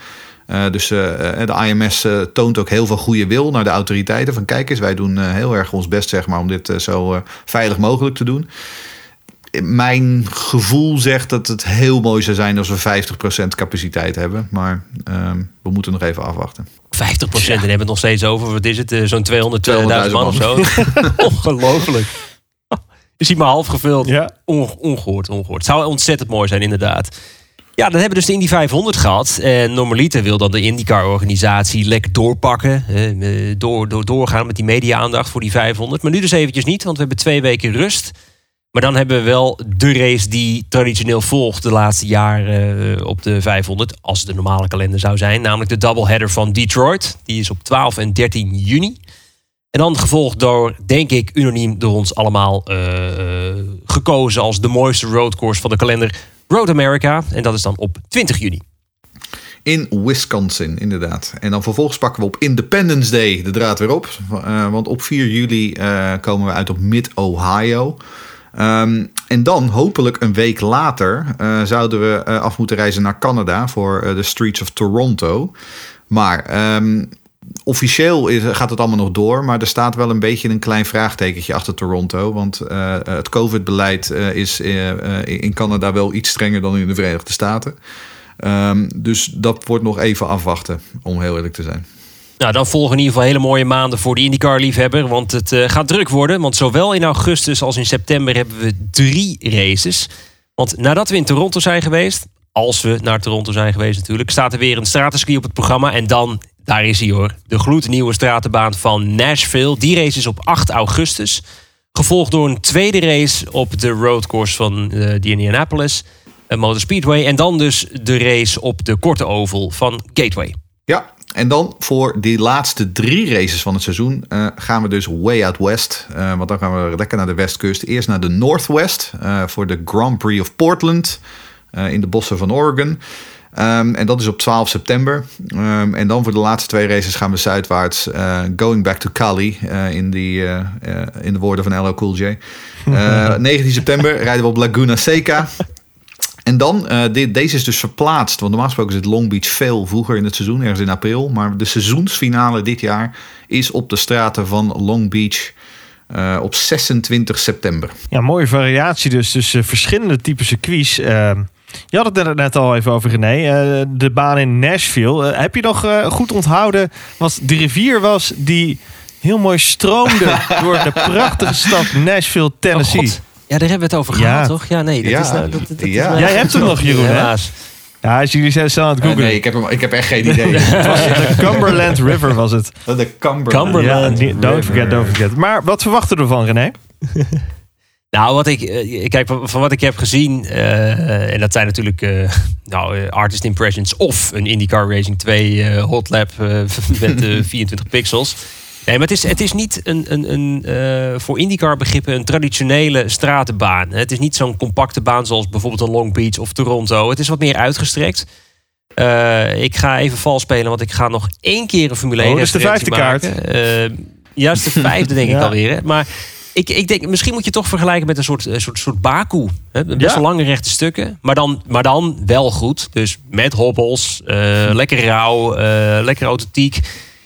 Eh, dus de IMS toont ook heel veel goede wil naar de autoriteiten. Van kijk eens, wij doen heel erg ons best zeg maar, om dit zo veilig mogelijk te doen. Mijn gevoel zegt dat het heel mooi zou zijn als we 50% capaciteit hebben. Maar ehm, we moeten nog even afwachten. 50 procent, en hebben we het nog steeds over. Wat is het? eh, Zo'n 200.000 man of zo. Ongelooflijk. Is hij maar half gevuld. Ja. Onge- ongehoord, ongehoord. Zou ontzettend mooi zijn, inderdaad. Ja, dan hebben we dus de Indy 500 gehad. En normaliter wil dan de IndyCar-organisatie lekker doorpakken. eh, Door, door, doorgaan met die media-aandacht voor die 500. Maar nu dus eventjes niet, want we hebben twee weken rust. Maar dan hebben we wel de race die traditioneel volgt de laatste jaren eh, op de 500. Als het de normale kalender zou zijn. Namelijk de doubleheader van Detroit. Die is op 12 en 13 juni. En dan gevolgd door, denk ik, unaniem door ons allemaal eh, eh, gekozen als de mooiste roadcourse van de kalender. Road America. En dat is dan op 20 juni. In Wisconsin, inderdaad. En dan vervolgens pakken we op Independence Day de draad weer op. Want op 4 juli komen we uit op Mid-Ohio. Ehm, en dan, hopelijk een week later, eh, zouden we eh, af moeten reizen naar Canada voor eh, de Streets of Toronto. Maar ehm, officieel is, gaat het allemaal nog door, maar er staat wel een beetje een klein vraagtekentje achter Toronto. Want het COVID-beleid is in Canada wel iets strenger dan in de Verenigde Staten. Ehm, dus dat wordt nog even afwachten, om heel eerlijk te zijn. Nou, dan volgen in ieder geval hele mooie maanden voor de IndyCar-liefhebber. Want het eh, gaat druk worden. Want zowel in augustus als in september hebben we drie races. Want nadat we in Toronto zijn geweest... als we naar Toronto zijn geweest natuurlijk... staat er weer een stratencircuit op het programma. En dan, daar is hij hoor, de gloednieuwe stratenbaan van Nashville. Die race is op 8 augustus. Gevolgd door een tweede race op de roadcourse van eh, Indianapolis eh, Motor Speedway. En dan dus de race op de korte oval van Gateway. Ja, en dan voor die laatste drie races van het seizoen eh, gaan we dus way out west. Eh, want dan gaan we lekker naar de westkust. Eerst naar de Northwest eh, voor de Grand Prix of Portland in de bossen van Oregon. Ehm, en dat is op 12 september. Ehm, en dan voor de laatste twee races gaan we zuidwaarts. going back to Cali, in, die, in de woorden van LL Cool J. Eh, 19 september rijden we op Laguna Seca. En dan, eh, dit, deze is dus verplaatst. Want normaal gesproken zit Long Beach veel vroeger in het seizoen, ergens in april. Maar de seizoensfinale dit jaar is op de straten van Long Beach eh, op 26 september. Ja, mooie variatie dus tussen verschillende typen circuits. Eh, je had het er net al even over, René. Eh, de baan in Nashville. Eh, heb je nog eh, goed onthouden wat de rivier was die heel mooi stroomde door de prachtige stad Nashville, Tennessee? Oh, God. Ja, daar hebben we het over Ja. gehad, toch? Ja, nee. Dat Ja. is nou, dat, dat, dat Ja. is Jij hebt hem nog, Jeroen, hè? Helaas. ja, als jullie zijn snel aan het googlen. nee, ik heb, hem, ik heb echt geen idee. De Cumberland River was het. de Cumberland. Cumberland. Ja, niet- don't forget, don't forget. Maar wat verwachten we ervan, René? Nou, wat ik, eh, kijk, van, wat ik heb gezien, eh, en dat zijn natuurlijk eh, nou, eh, artist impressions of een IndyCar Racing 2 eh, hot lap eh, met eh, 24 pixels. Nee, maar het is, het is niet een, een, een, eh, voor IndyCar begrippen een traditionele stratenbaan. Het is niet zo'n compacte baan zoals bijvoorbeeld een Long Beach of Toronto. Het is wat meer uitgestrekt. Eh, ik ga even vals spelen, want ik ga nog één keer een Formule 1 Oh, dus de referentie vijfde kaart. maken. Eh, Juist de vijfde denk ik alweer. Hè? Maar ik, ik denk, misschien moet je toch vergelijken met een soort, soort, soort Baku. Hè? Best Ja. wel lange rechte stukken. Maar dan, maar dan wel goed. Dus met hobbels. lekker rauw. lekker authentiek.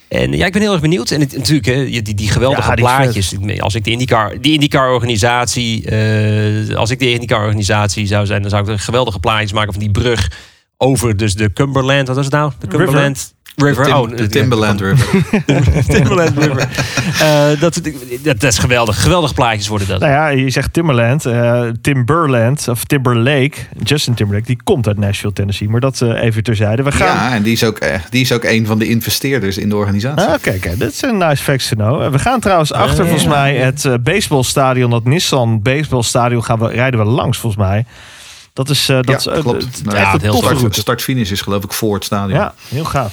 En ja, ik ben heel erg benieuwd. En het, natuurlijk, hè, die, die geweldige Ja, die is plaatjes. Als ik de IndyCar, die IndyCar-organisatie... eh, als ik de IndyCar-organisatie zou zijn... dan zou ik er geweldige plaatjes maken van die brug... over dus de Cumberland... Wat was het nou? De Cumberland River. De, Tim- oh, de Timberland River. Timberland River. Eh, dat, dat, dat is geweldig. Geweldige plaatjes worden dat. Nou ja, je zegt Timberland, eh, Timberland of Timberlake. Justin Timberlake, die komt uit Nashville, Tennessee. Maar dat eh, even terzijde. We gaan... Ja, en die is, ook, die is ook een van de investeerders in de organisatie. Ah, Oké, oké, dat is een nice fact to know. We gaan trouwens achter, volgens mij, het baseballstadion, dat Nissan baseballstadion, gaan we, rijden we langs, volgens mij. Dat is, eh, dat Ja, is eh, klopt. het- Nou ja, een heel route. Start, start-finish is geloof ik voor het stadion. Ja, heel gaaf.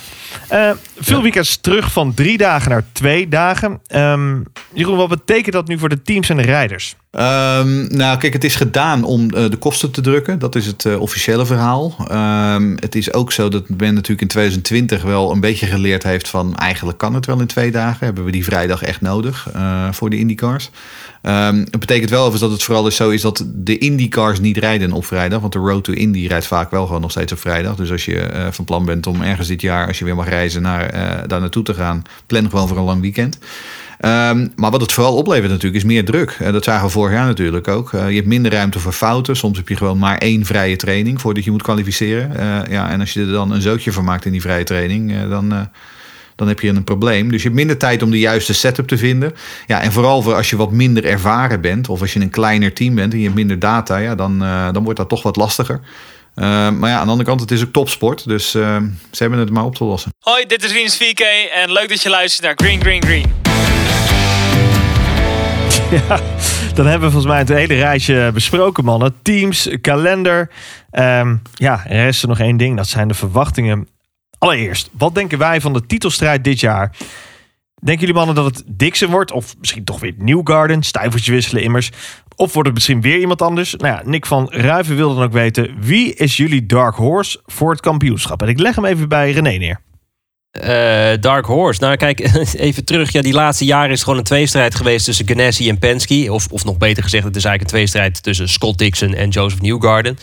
Veel weekends terug van drie dagen naar twee dagen. Ehm, Jeroen, wat betekent dat nu voor de teams en de rijders? Ehm, nou, kijk, het is gedaan om eh, de kosten te drukken. Dat is het eh, officiële verhaal. Ehm, het is ook zo dat men natuurlijk in 2020 wel een beetje geleerd heeft van... eigenlijk kan het wel in twee dagen. Hebben we die vrijdag echt nodig eh, voor de IndyCars. Het betekent wel overigens dat het vooral dus zo is dat de IndyCars niet rijden op vrijdag. Want de Road to Indy rijdt vaak wel gewoon nog steeds op vrijdag. Dus als je van plan bent om ergens dit jaar, als je weer mag reizen, naar, eh, daar naartoe te gaan... plan gewoon voor een lang weekend. Ehm, maar wat het vooral oplevert natuurlijk is meer druk. Eh, dat zagen we vorig jaar natuurlijk ook. Eh, je hebt minder ruimte voor fouten. Soms heb je gewoon maar één vrije training voordat je moet kwalificeren. Ja, en als je er dan een zootje van maakt in die vrije training, dan, dan heb je een probleem. Dus je hebt minder tijd om de juiste setup te vinden. Ja, en vooral voor als je wat minder ervaren bent, of als je een kleiner team bent en je hebt minder data, ja, dan, dan wordt dat toch wat lastiger. Eh, maar ja, aan de andere kant, het is ook topsport. Dus eh, ze hebben het maar op te lossen. Hoi, dit is Wiens 4K en leuk dat je luistert naar Green Green Green. Dan hebben we volgens mij het hele rijtje besproken, mannen. Teams, kalender. Ehm, ja, er rest er nog één ding. Dat zijn de verwachtingen. Allereerst, wat denken wij van de titelstrijd dit jaar? Denken jullie mannen dat het Dixon wordt? Of misschien toch weer Newgarden? Stuivertje wisselen immers. Of wordt het misschien weer iemand anders? Nou ja, Nick van Ruiven wil dan ook weten... wie is jullie dark horse voor het kampioenschap? En ik leg hem even bij René neer. Eh, Dark Horse. Nou, kijk, even terug. Ja, die laatste jaren is gewoon een tweestrijd geweest tussen Ganassi en Penske. Of, of nog beter gezegd, het is eigenlijk een tweestrijd tussen Scott Dixon en Joseph Newgarden.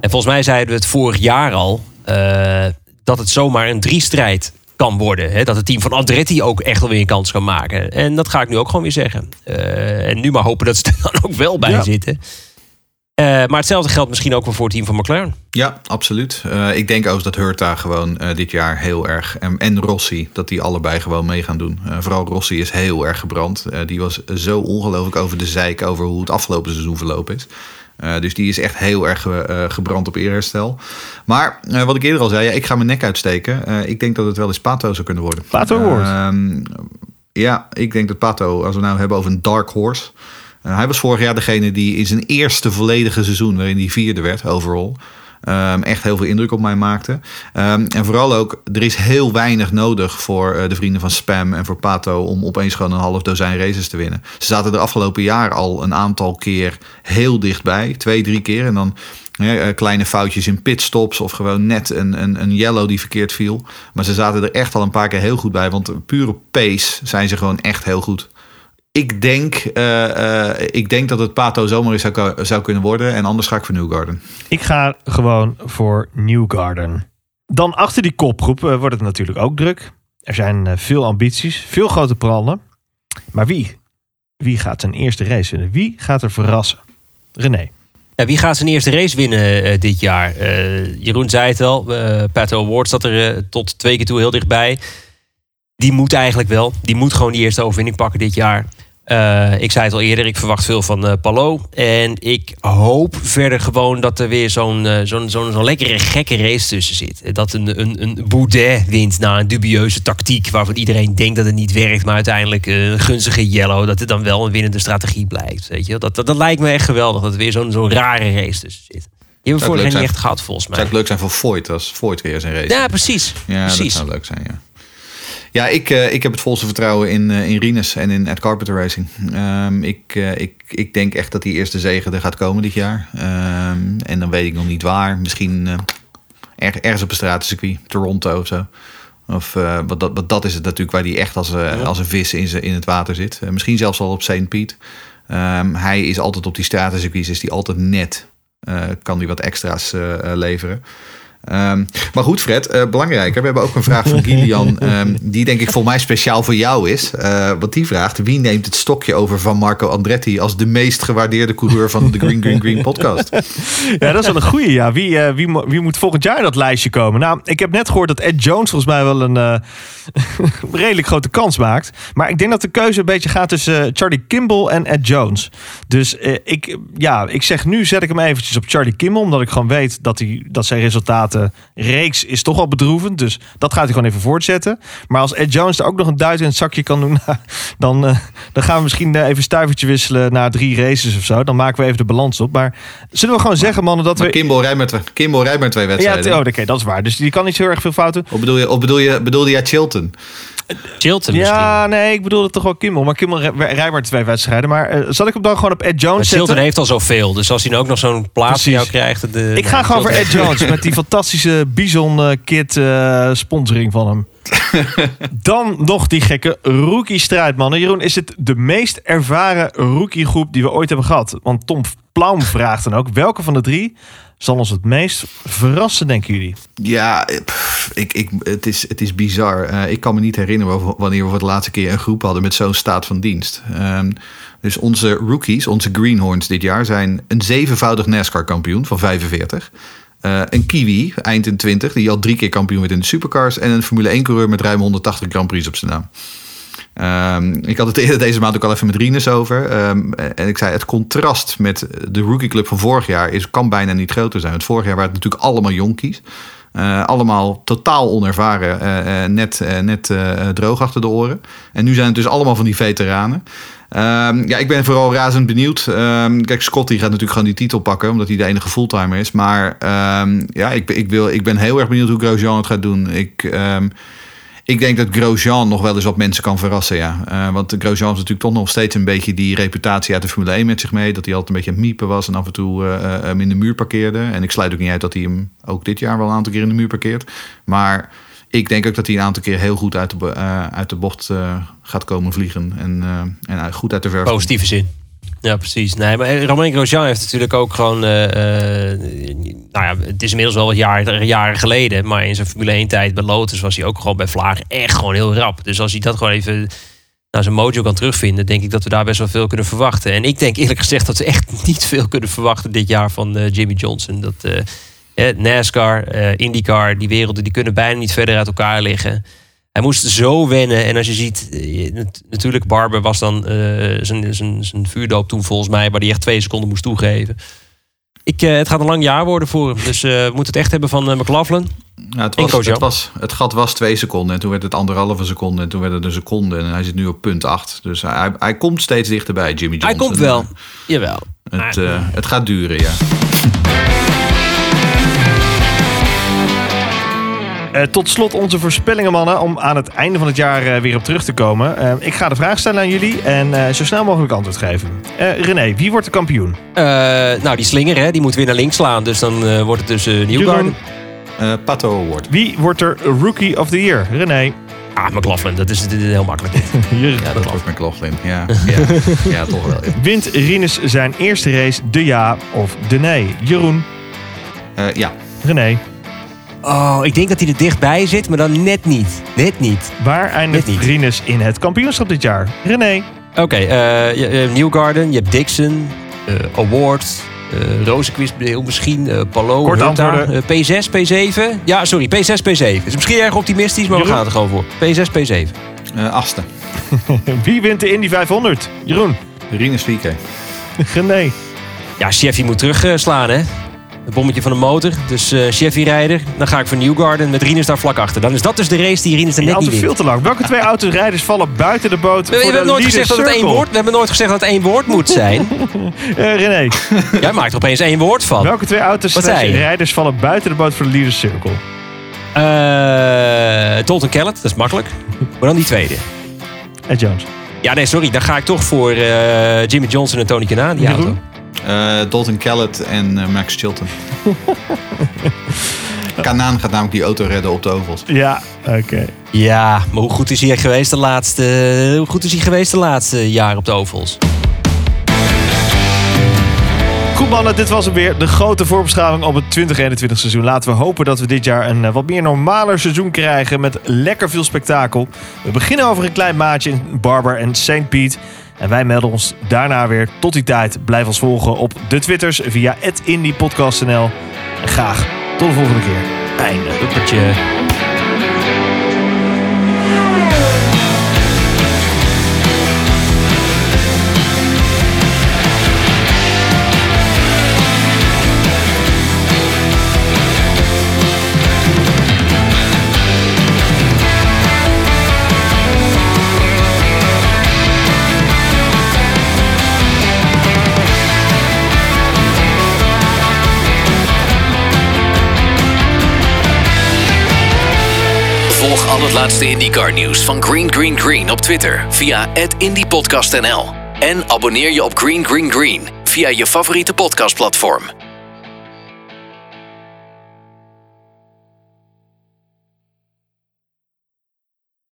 En volgens mij zeiden we het vorig jaar al eh, dat het zomaar een driestrijd kan worden. Hè? Dat het team van Andretti ook echt wel weer een kans kan maken. En dat ga ik nu ook gewoon weer zeggen. Eh, en nu maar hopen dat ze er dan ook wel bij Ja. zitten. Eh, maar hetzelfde geldt misschien ook wel voor het team van McLaren. Ja, absoluut. Eh, ik denk ook dat Hurta gewoon dit jaar heel erg... En, en Rossi, dat die allebei gewoon mee gaan doen. Vooral Rossi is heel erg gebrand. Die was zo ongelooflijk over de zeik... over hoe het afgelopen seizoen verlopen is. Eh, dus die is echt heel erg eh, gebrand op eerherstel. Maar eh, wat ik eerder al zei, ja, ik ga mijn nek uitsteken. Eh, ik denk dat het wel eens Pato zou kunnen worden. Pato wordt. Ehm, ja, ik denk dat Pato, als we nou hebben over een dark horse... Hij was vorig jaar degene die in zijn eerste volledige seizoen, waarin hij vierde werd overall, um, echt heel veel indruk op mij maakte. Um, en vooral ook, er is heel weinig nodig voor uh, de vrienden van Spam en voor Pato om opeens gewoon een half dozijn races te winnen. Ze zaten de afgelopen jaar al een aantal keer heel dichtbij, twee, drie keer. En dan ja, kleine foutjes in pitstops of gewoon net een, een, een yellow die verkeerd viel. Maar ze zaten er echt al een paar keer heel goed bij, want pure pace zijn ze gewoon echt heel goed. Ik denk, uh, uh, ik denk dat het Pato zomaar eens zou, zou kunnen worden. En anders ga ik voor Newgarden. Ik ga gewoon voor Newgarden. Dan achter die kopgroep uh, wordt het natuurlijk ook druk. Er zijn veel ambities, veel grote plannen. Maar wie? Wie gaat zijn eerste race winnen? Wie gaat er verrassen? René. Ja, wie gaat zijn eerste race winnen dit jaar? Jeroen zei het al. Pato Award zat er tot twee keer toe heel dichtbij. Die moet eigenlijk wel. Die moet gewoon die eerste overwinning pakken dit jaar. Uh, ik zei het al eerder, ik verwacht veel van uh, Palo. En ik hoop verder gewoon dat er weer zo'n uh, zo'n zo'n zo lekkere gekke race tussen zit. Dat een, een, een Boudet wint na een dubieuze tactiek... waarvan iedereen denkt dat het niet werkt... maar uiteindelijk een gunstige yellow... dat het dan wel een winnende strategie blijkt. Weet je? Dat, dat, dat lijkt me echt geweldig, dat er weer zo'n zo'n rare race tussen zit. Die hebben we vorig jaar niet echt gehad, volgens mij. Zou het leuk zijn voor Voigt als Voigt weer zijn race. Ja, precies. Ja, precies. dat zou leuk zijn, ja. Ja, ik, uh, ik heb het volste vertrouwen in, uh, in Rinus en in Ed Carpenter Racing. Um, ik, uh, ik, ik denk echt dat die eerste zege er gaat komen dit jaar. Um, en dan weet ik nog niet waar. Misschien er, ergens op een stratencircuit, Toronto of zo. Of, eh, wat, dat, wat dat is het natuurlijk waar hij echt als, eh, als een vis in, zijn- in het water zit. Eh, misschien zelfs al op St. Piet. Ehm, hij is altijd op die stratencircuits, is die altijd net. eh, kan hij wat extra's eh, eh, leveren. Ehm, maar goed, Fred, eh, belangrijker. We hebben ook een vraag van Gillian. ehm, die denk ik voor mij speciaal voor jou is. Eh, want die vraagt: wie neemt het stokje over van Marco Andretti als de meest gewaardeerde coureur van de Green Green Green podcast? Ja, dat is wel een goeie. Ja. Wie, eh, wie, wie moet volgend jaar dat lijstje komen? Nou, ik heb net gehoord dat Ed Jones volgens mij wel een redelijk grote kans maakt. Maar ik denk dat de keuze een beetje gaat tussen Charlie Kimball en Ed Jones. Dus ik, ja, ik zeg nu zet ik hem eventjes op Charlie Kimball. Omdat ik gewoon weet dat, hij, dat zijn resultaten reeks is toch al bedroevend. Dus dat gaat hij gewoon even voortzetten. Maar als Ed Jones er ook nog een duit in het zakje kan doen... dan, eh, dan gaan we misschien eh, even een stuivertje wisselen na drie races of zo. Dan maken we even de balans op. Maar zullen we gewoon zeggen, mannen, dat Maar we... Kimball rijdt maar, twee- Kimball rijdt maar twee Ja, wedstrijden. t- oh, oké, dat is waar. Dus die kan niet zo heel erg veel fouten. Of bedoel je, of bedoel je, bedoelde jij Chilton? Chilton misschien. Ja, nee, ik bedoelde toch wel Kimmel. Maar Kimmel rij- rijdt maar twee wedstrijden. Maar eh, zal ik hem dan gewoon op Ed Maar Jones Chilton zetten? heeft al zoveel. Dus als hij nou ook nog zo'n plaats van jou krijgt... De, Ik ga nou, gewoon voor Chilton- Ed Jones met die fantastische Bison eh, Kit eh, sponsoring van hem. Dan nog die gekke rookie-strijd, mannen. Jeroen, is het de meest ervaren rookie-groep die we ooit hebben gehad? Want Tom Plaum vraagt dan ook: welke van de drie zal ons het meest verrassen, denken jullie? Ja, ik, ik, het, is, het is bizar. Eh, ik kan me niet herinneren wanneer we voor de laatste keer een groep hadden met zo'n staat van dienst. Ehm, dus onze rookies, onze greenhorns dit jaar, zijn een zevenvoudig NASCAR-kampioen van 45. Eh, een Kiwi, eind in 20, die al drie keer kampioen werd in de supercars. En een Formule 1-coureur met ruim 180 Grand Prix op zijn naam. Ehm, ik had het eerder deze maand ook al even met Rinus over. Ehm, en ik zei, het contrast met de rookieclub van vorig jaar is, kan bijna niet groter zijn. Want vorig jaar waren het natuurlijk allemaal jonkies. Eh, allemaal totaal onervaren, eh, eh, net, net droog achter de oren. En nu zijn het dus allemaal van die veteranen. Ehm, ja, ik ben vooral razend benieuwd. Ehm, kijk, Scott die gaat natuurlijk gewoon die titel pakken, omdat hij de enige fulltimer is. Maar ehm, ja, ik, ik, wil, ik ben heel erg benieuwd hoe Grosjean het gaat doen. Ik, ik denk dat Grosjean nog wel eens wat mensen kan verrassen, ja. Eh, want Grosjean heeft natuurlijk toch nog steeds een beetje die reputatie uit de Formule 1 met zich mee. Dat hij altijd een beetje aan het miepen was en af en toe eh, eh, hem in de muur parkeerde. En ik sluit ook niet uit dat hij hem ook dit jaar wel een aantal keer in de muur parkeert. Maar ik denk ook dat hij een aantal keer heel goed uit de, uit de bocht gaat komen vliegen. En, en goed uit de verf. Positieve zin. Ja, precies. Nee, maar Romain Grosjean heeft natuurlijk ook gewoon... eh, eh, nou ja, het is inmiddels wel wat jaar, jaren geleden. Maar in zijn Formule 1 tijd bij Lotus was hij ook gewoon bij Vlaag echt gewoon heel rap. Dus als hij dat gewoon even naar zijn mojo kan terugvinden... denk ik dat we daar best wel veel kunnen verwachten. En ik denk eerlijk gezegd dat we echt niet veel kunnen verwachten dit jaar van eh, Jimmy Johnson. Dat eh, eh, NASCAR, eh, IndyCar, die werelden die kunnen bijna niet verder uit elkaar liggen. Hij moest zo wennen. En als je ziet, eh, nat- natuurlijk, Barber was dan eh, zijn, zijn, zijn vuurdoop toen volgens mij, waar hij echt twee seconden moest toegeven. Ik, eh, het gaat een lang jaar worden voor hem. Dus eh, we moeten het echt hebben van McLaughlin. Ja, het, En was, het, was, het gat was twee seconden en toen werd het anderhalve seconde en toen werd het een seconde en hij zit nu op punt acht. Dus hij, hij komt steeds dichterbij, Jimmy Johnson. Hij komt wel. Jawel. Het, het gaat duren, ja. Eh, tot slot onze voorspellingen, mannen, om aan het einde van het jaar eh, weer op terug te komen. Eh, ik ga de vraag stellen aan jullie en eh, zo snel mogelijk antwoord geven. Eh, René, wie wordt de kampioen? Eh, nou, die slinger, hè, die moet weer naar links slaan. Dus dan eh, wordt het dus uh, Newgarden. Jeroen, Eh, Pato Award. wie wordt er Rookie of the Year? René. Ah, McLaughlin, dat is, dit is heel makkelijk. Ja, Dat wordt McLaughlin, ja. Ja, ja toch wel. ja. Wint Rinus zijn eerste race de ja of de nee? Jeroen. Eh, ja. René. Oh, ik denk dat hij er dichtbij zit, maar dan net niet. Net niet. Waar eindigt niet. Rinus in het kampioenschap dit jaar? René. Oké, eh, je- je hebt Newgarden, je hebt Dixon, eh, Award, eh Rozenquist heel misschien, eh Palo, Kort Hunta, antwoorden. eh, P6, P7. Ja, sorry, P6, P7. Is misschien erg optimistisch, maar we gaan er gewoon voor. P6, P7. Eh, achtste. Wie wint de Indy 500? Jeroen. Rinus VK. René. Ja, Chevy moet terugslaan, hè. Het bommetje van de motor. Dus eh Chevy-rijder. Dan ga ik voor Newgarden met Rinus daar vlak achter. Dan is dat dus de race die Rinus er net niet wint. veel te lang. Welke twee autorijders vallen buiten de boot We, we voor de hebben nooit gezegd dat het één woord, we hebben nooit gezegd dat het één woord moet zijn. Eh, René. Jij maakt er opeens één woord van. Welke twee auto's Wat zei je? rijders vallen buiten de boot voor de leader circle? Eh Dalton Kellett, dat is makkelijk. Maar dan die tweede. Ed Jones. Ja, nee, sorry. Dan ga ik toch voor eh, Jimmy Johnson en Tony Kanaan, die Jeroen? auto. Eh, Dalton Kellett en eh, Max Chilton. Kanaan gaat namelijk die auto redden op de ovals. Ja, oké. Ja, maar hoe goed is hij geweest de laatste, hoe goed is hij geweest de laatste jaar op de ovals? Goed mannen, dit was hem weer. De grote voorbeschouwing op het 2021 seizoen. Laten we hopen dat we dit jaar een eh, wat meer normaler seizoen krijgen met lekker veel spektakel. We beginnen over een klein maatje in Barber en St. Piet. En wij melden ons daarna weer. Tot die tijd, blijf ons volgen op de Twitters via @indiepodcast.nl. En graag tot de volgende keer. Einde. Duppertje. Volg al het laatste IndyCar nieuws van Green Green Green op Twitter via @indiepodcastnl en abonneer je op Green Green Green via je favoriete podcastplatform.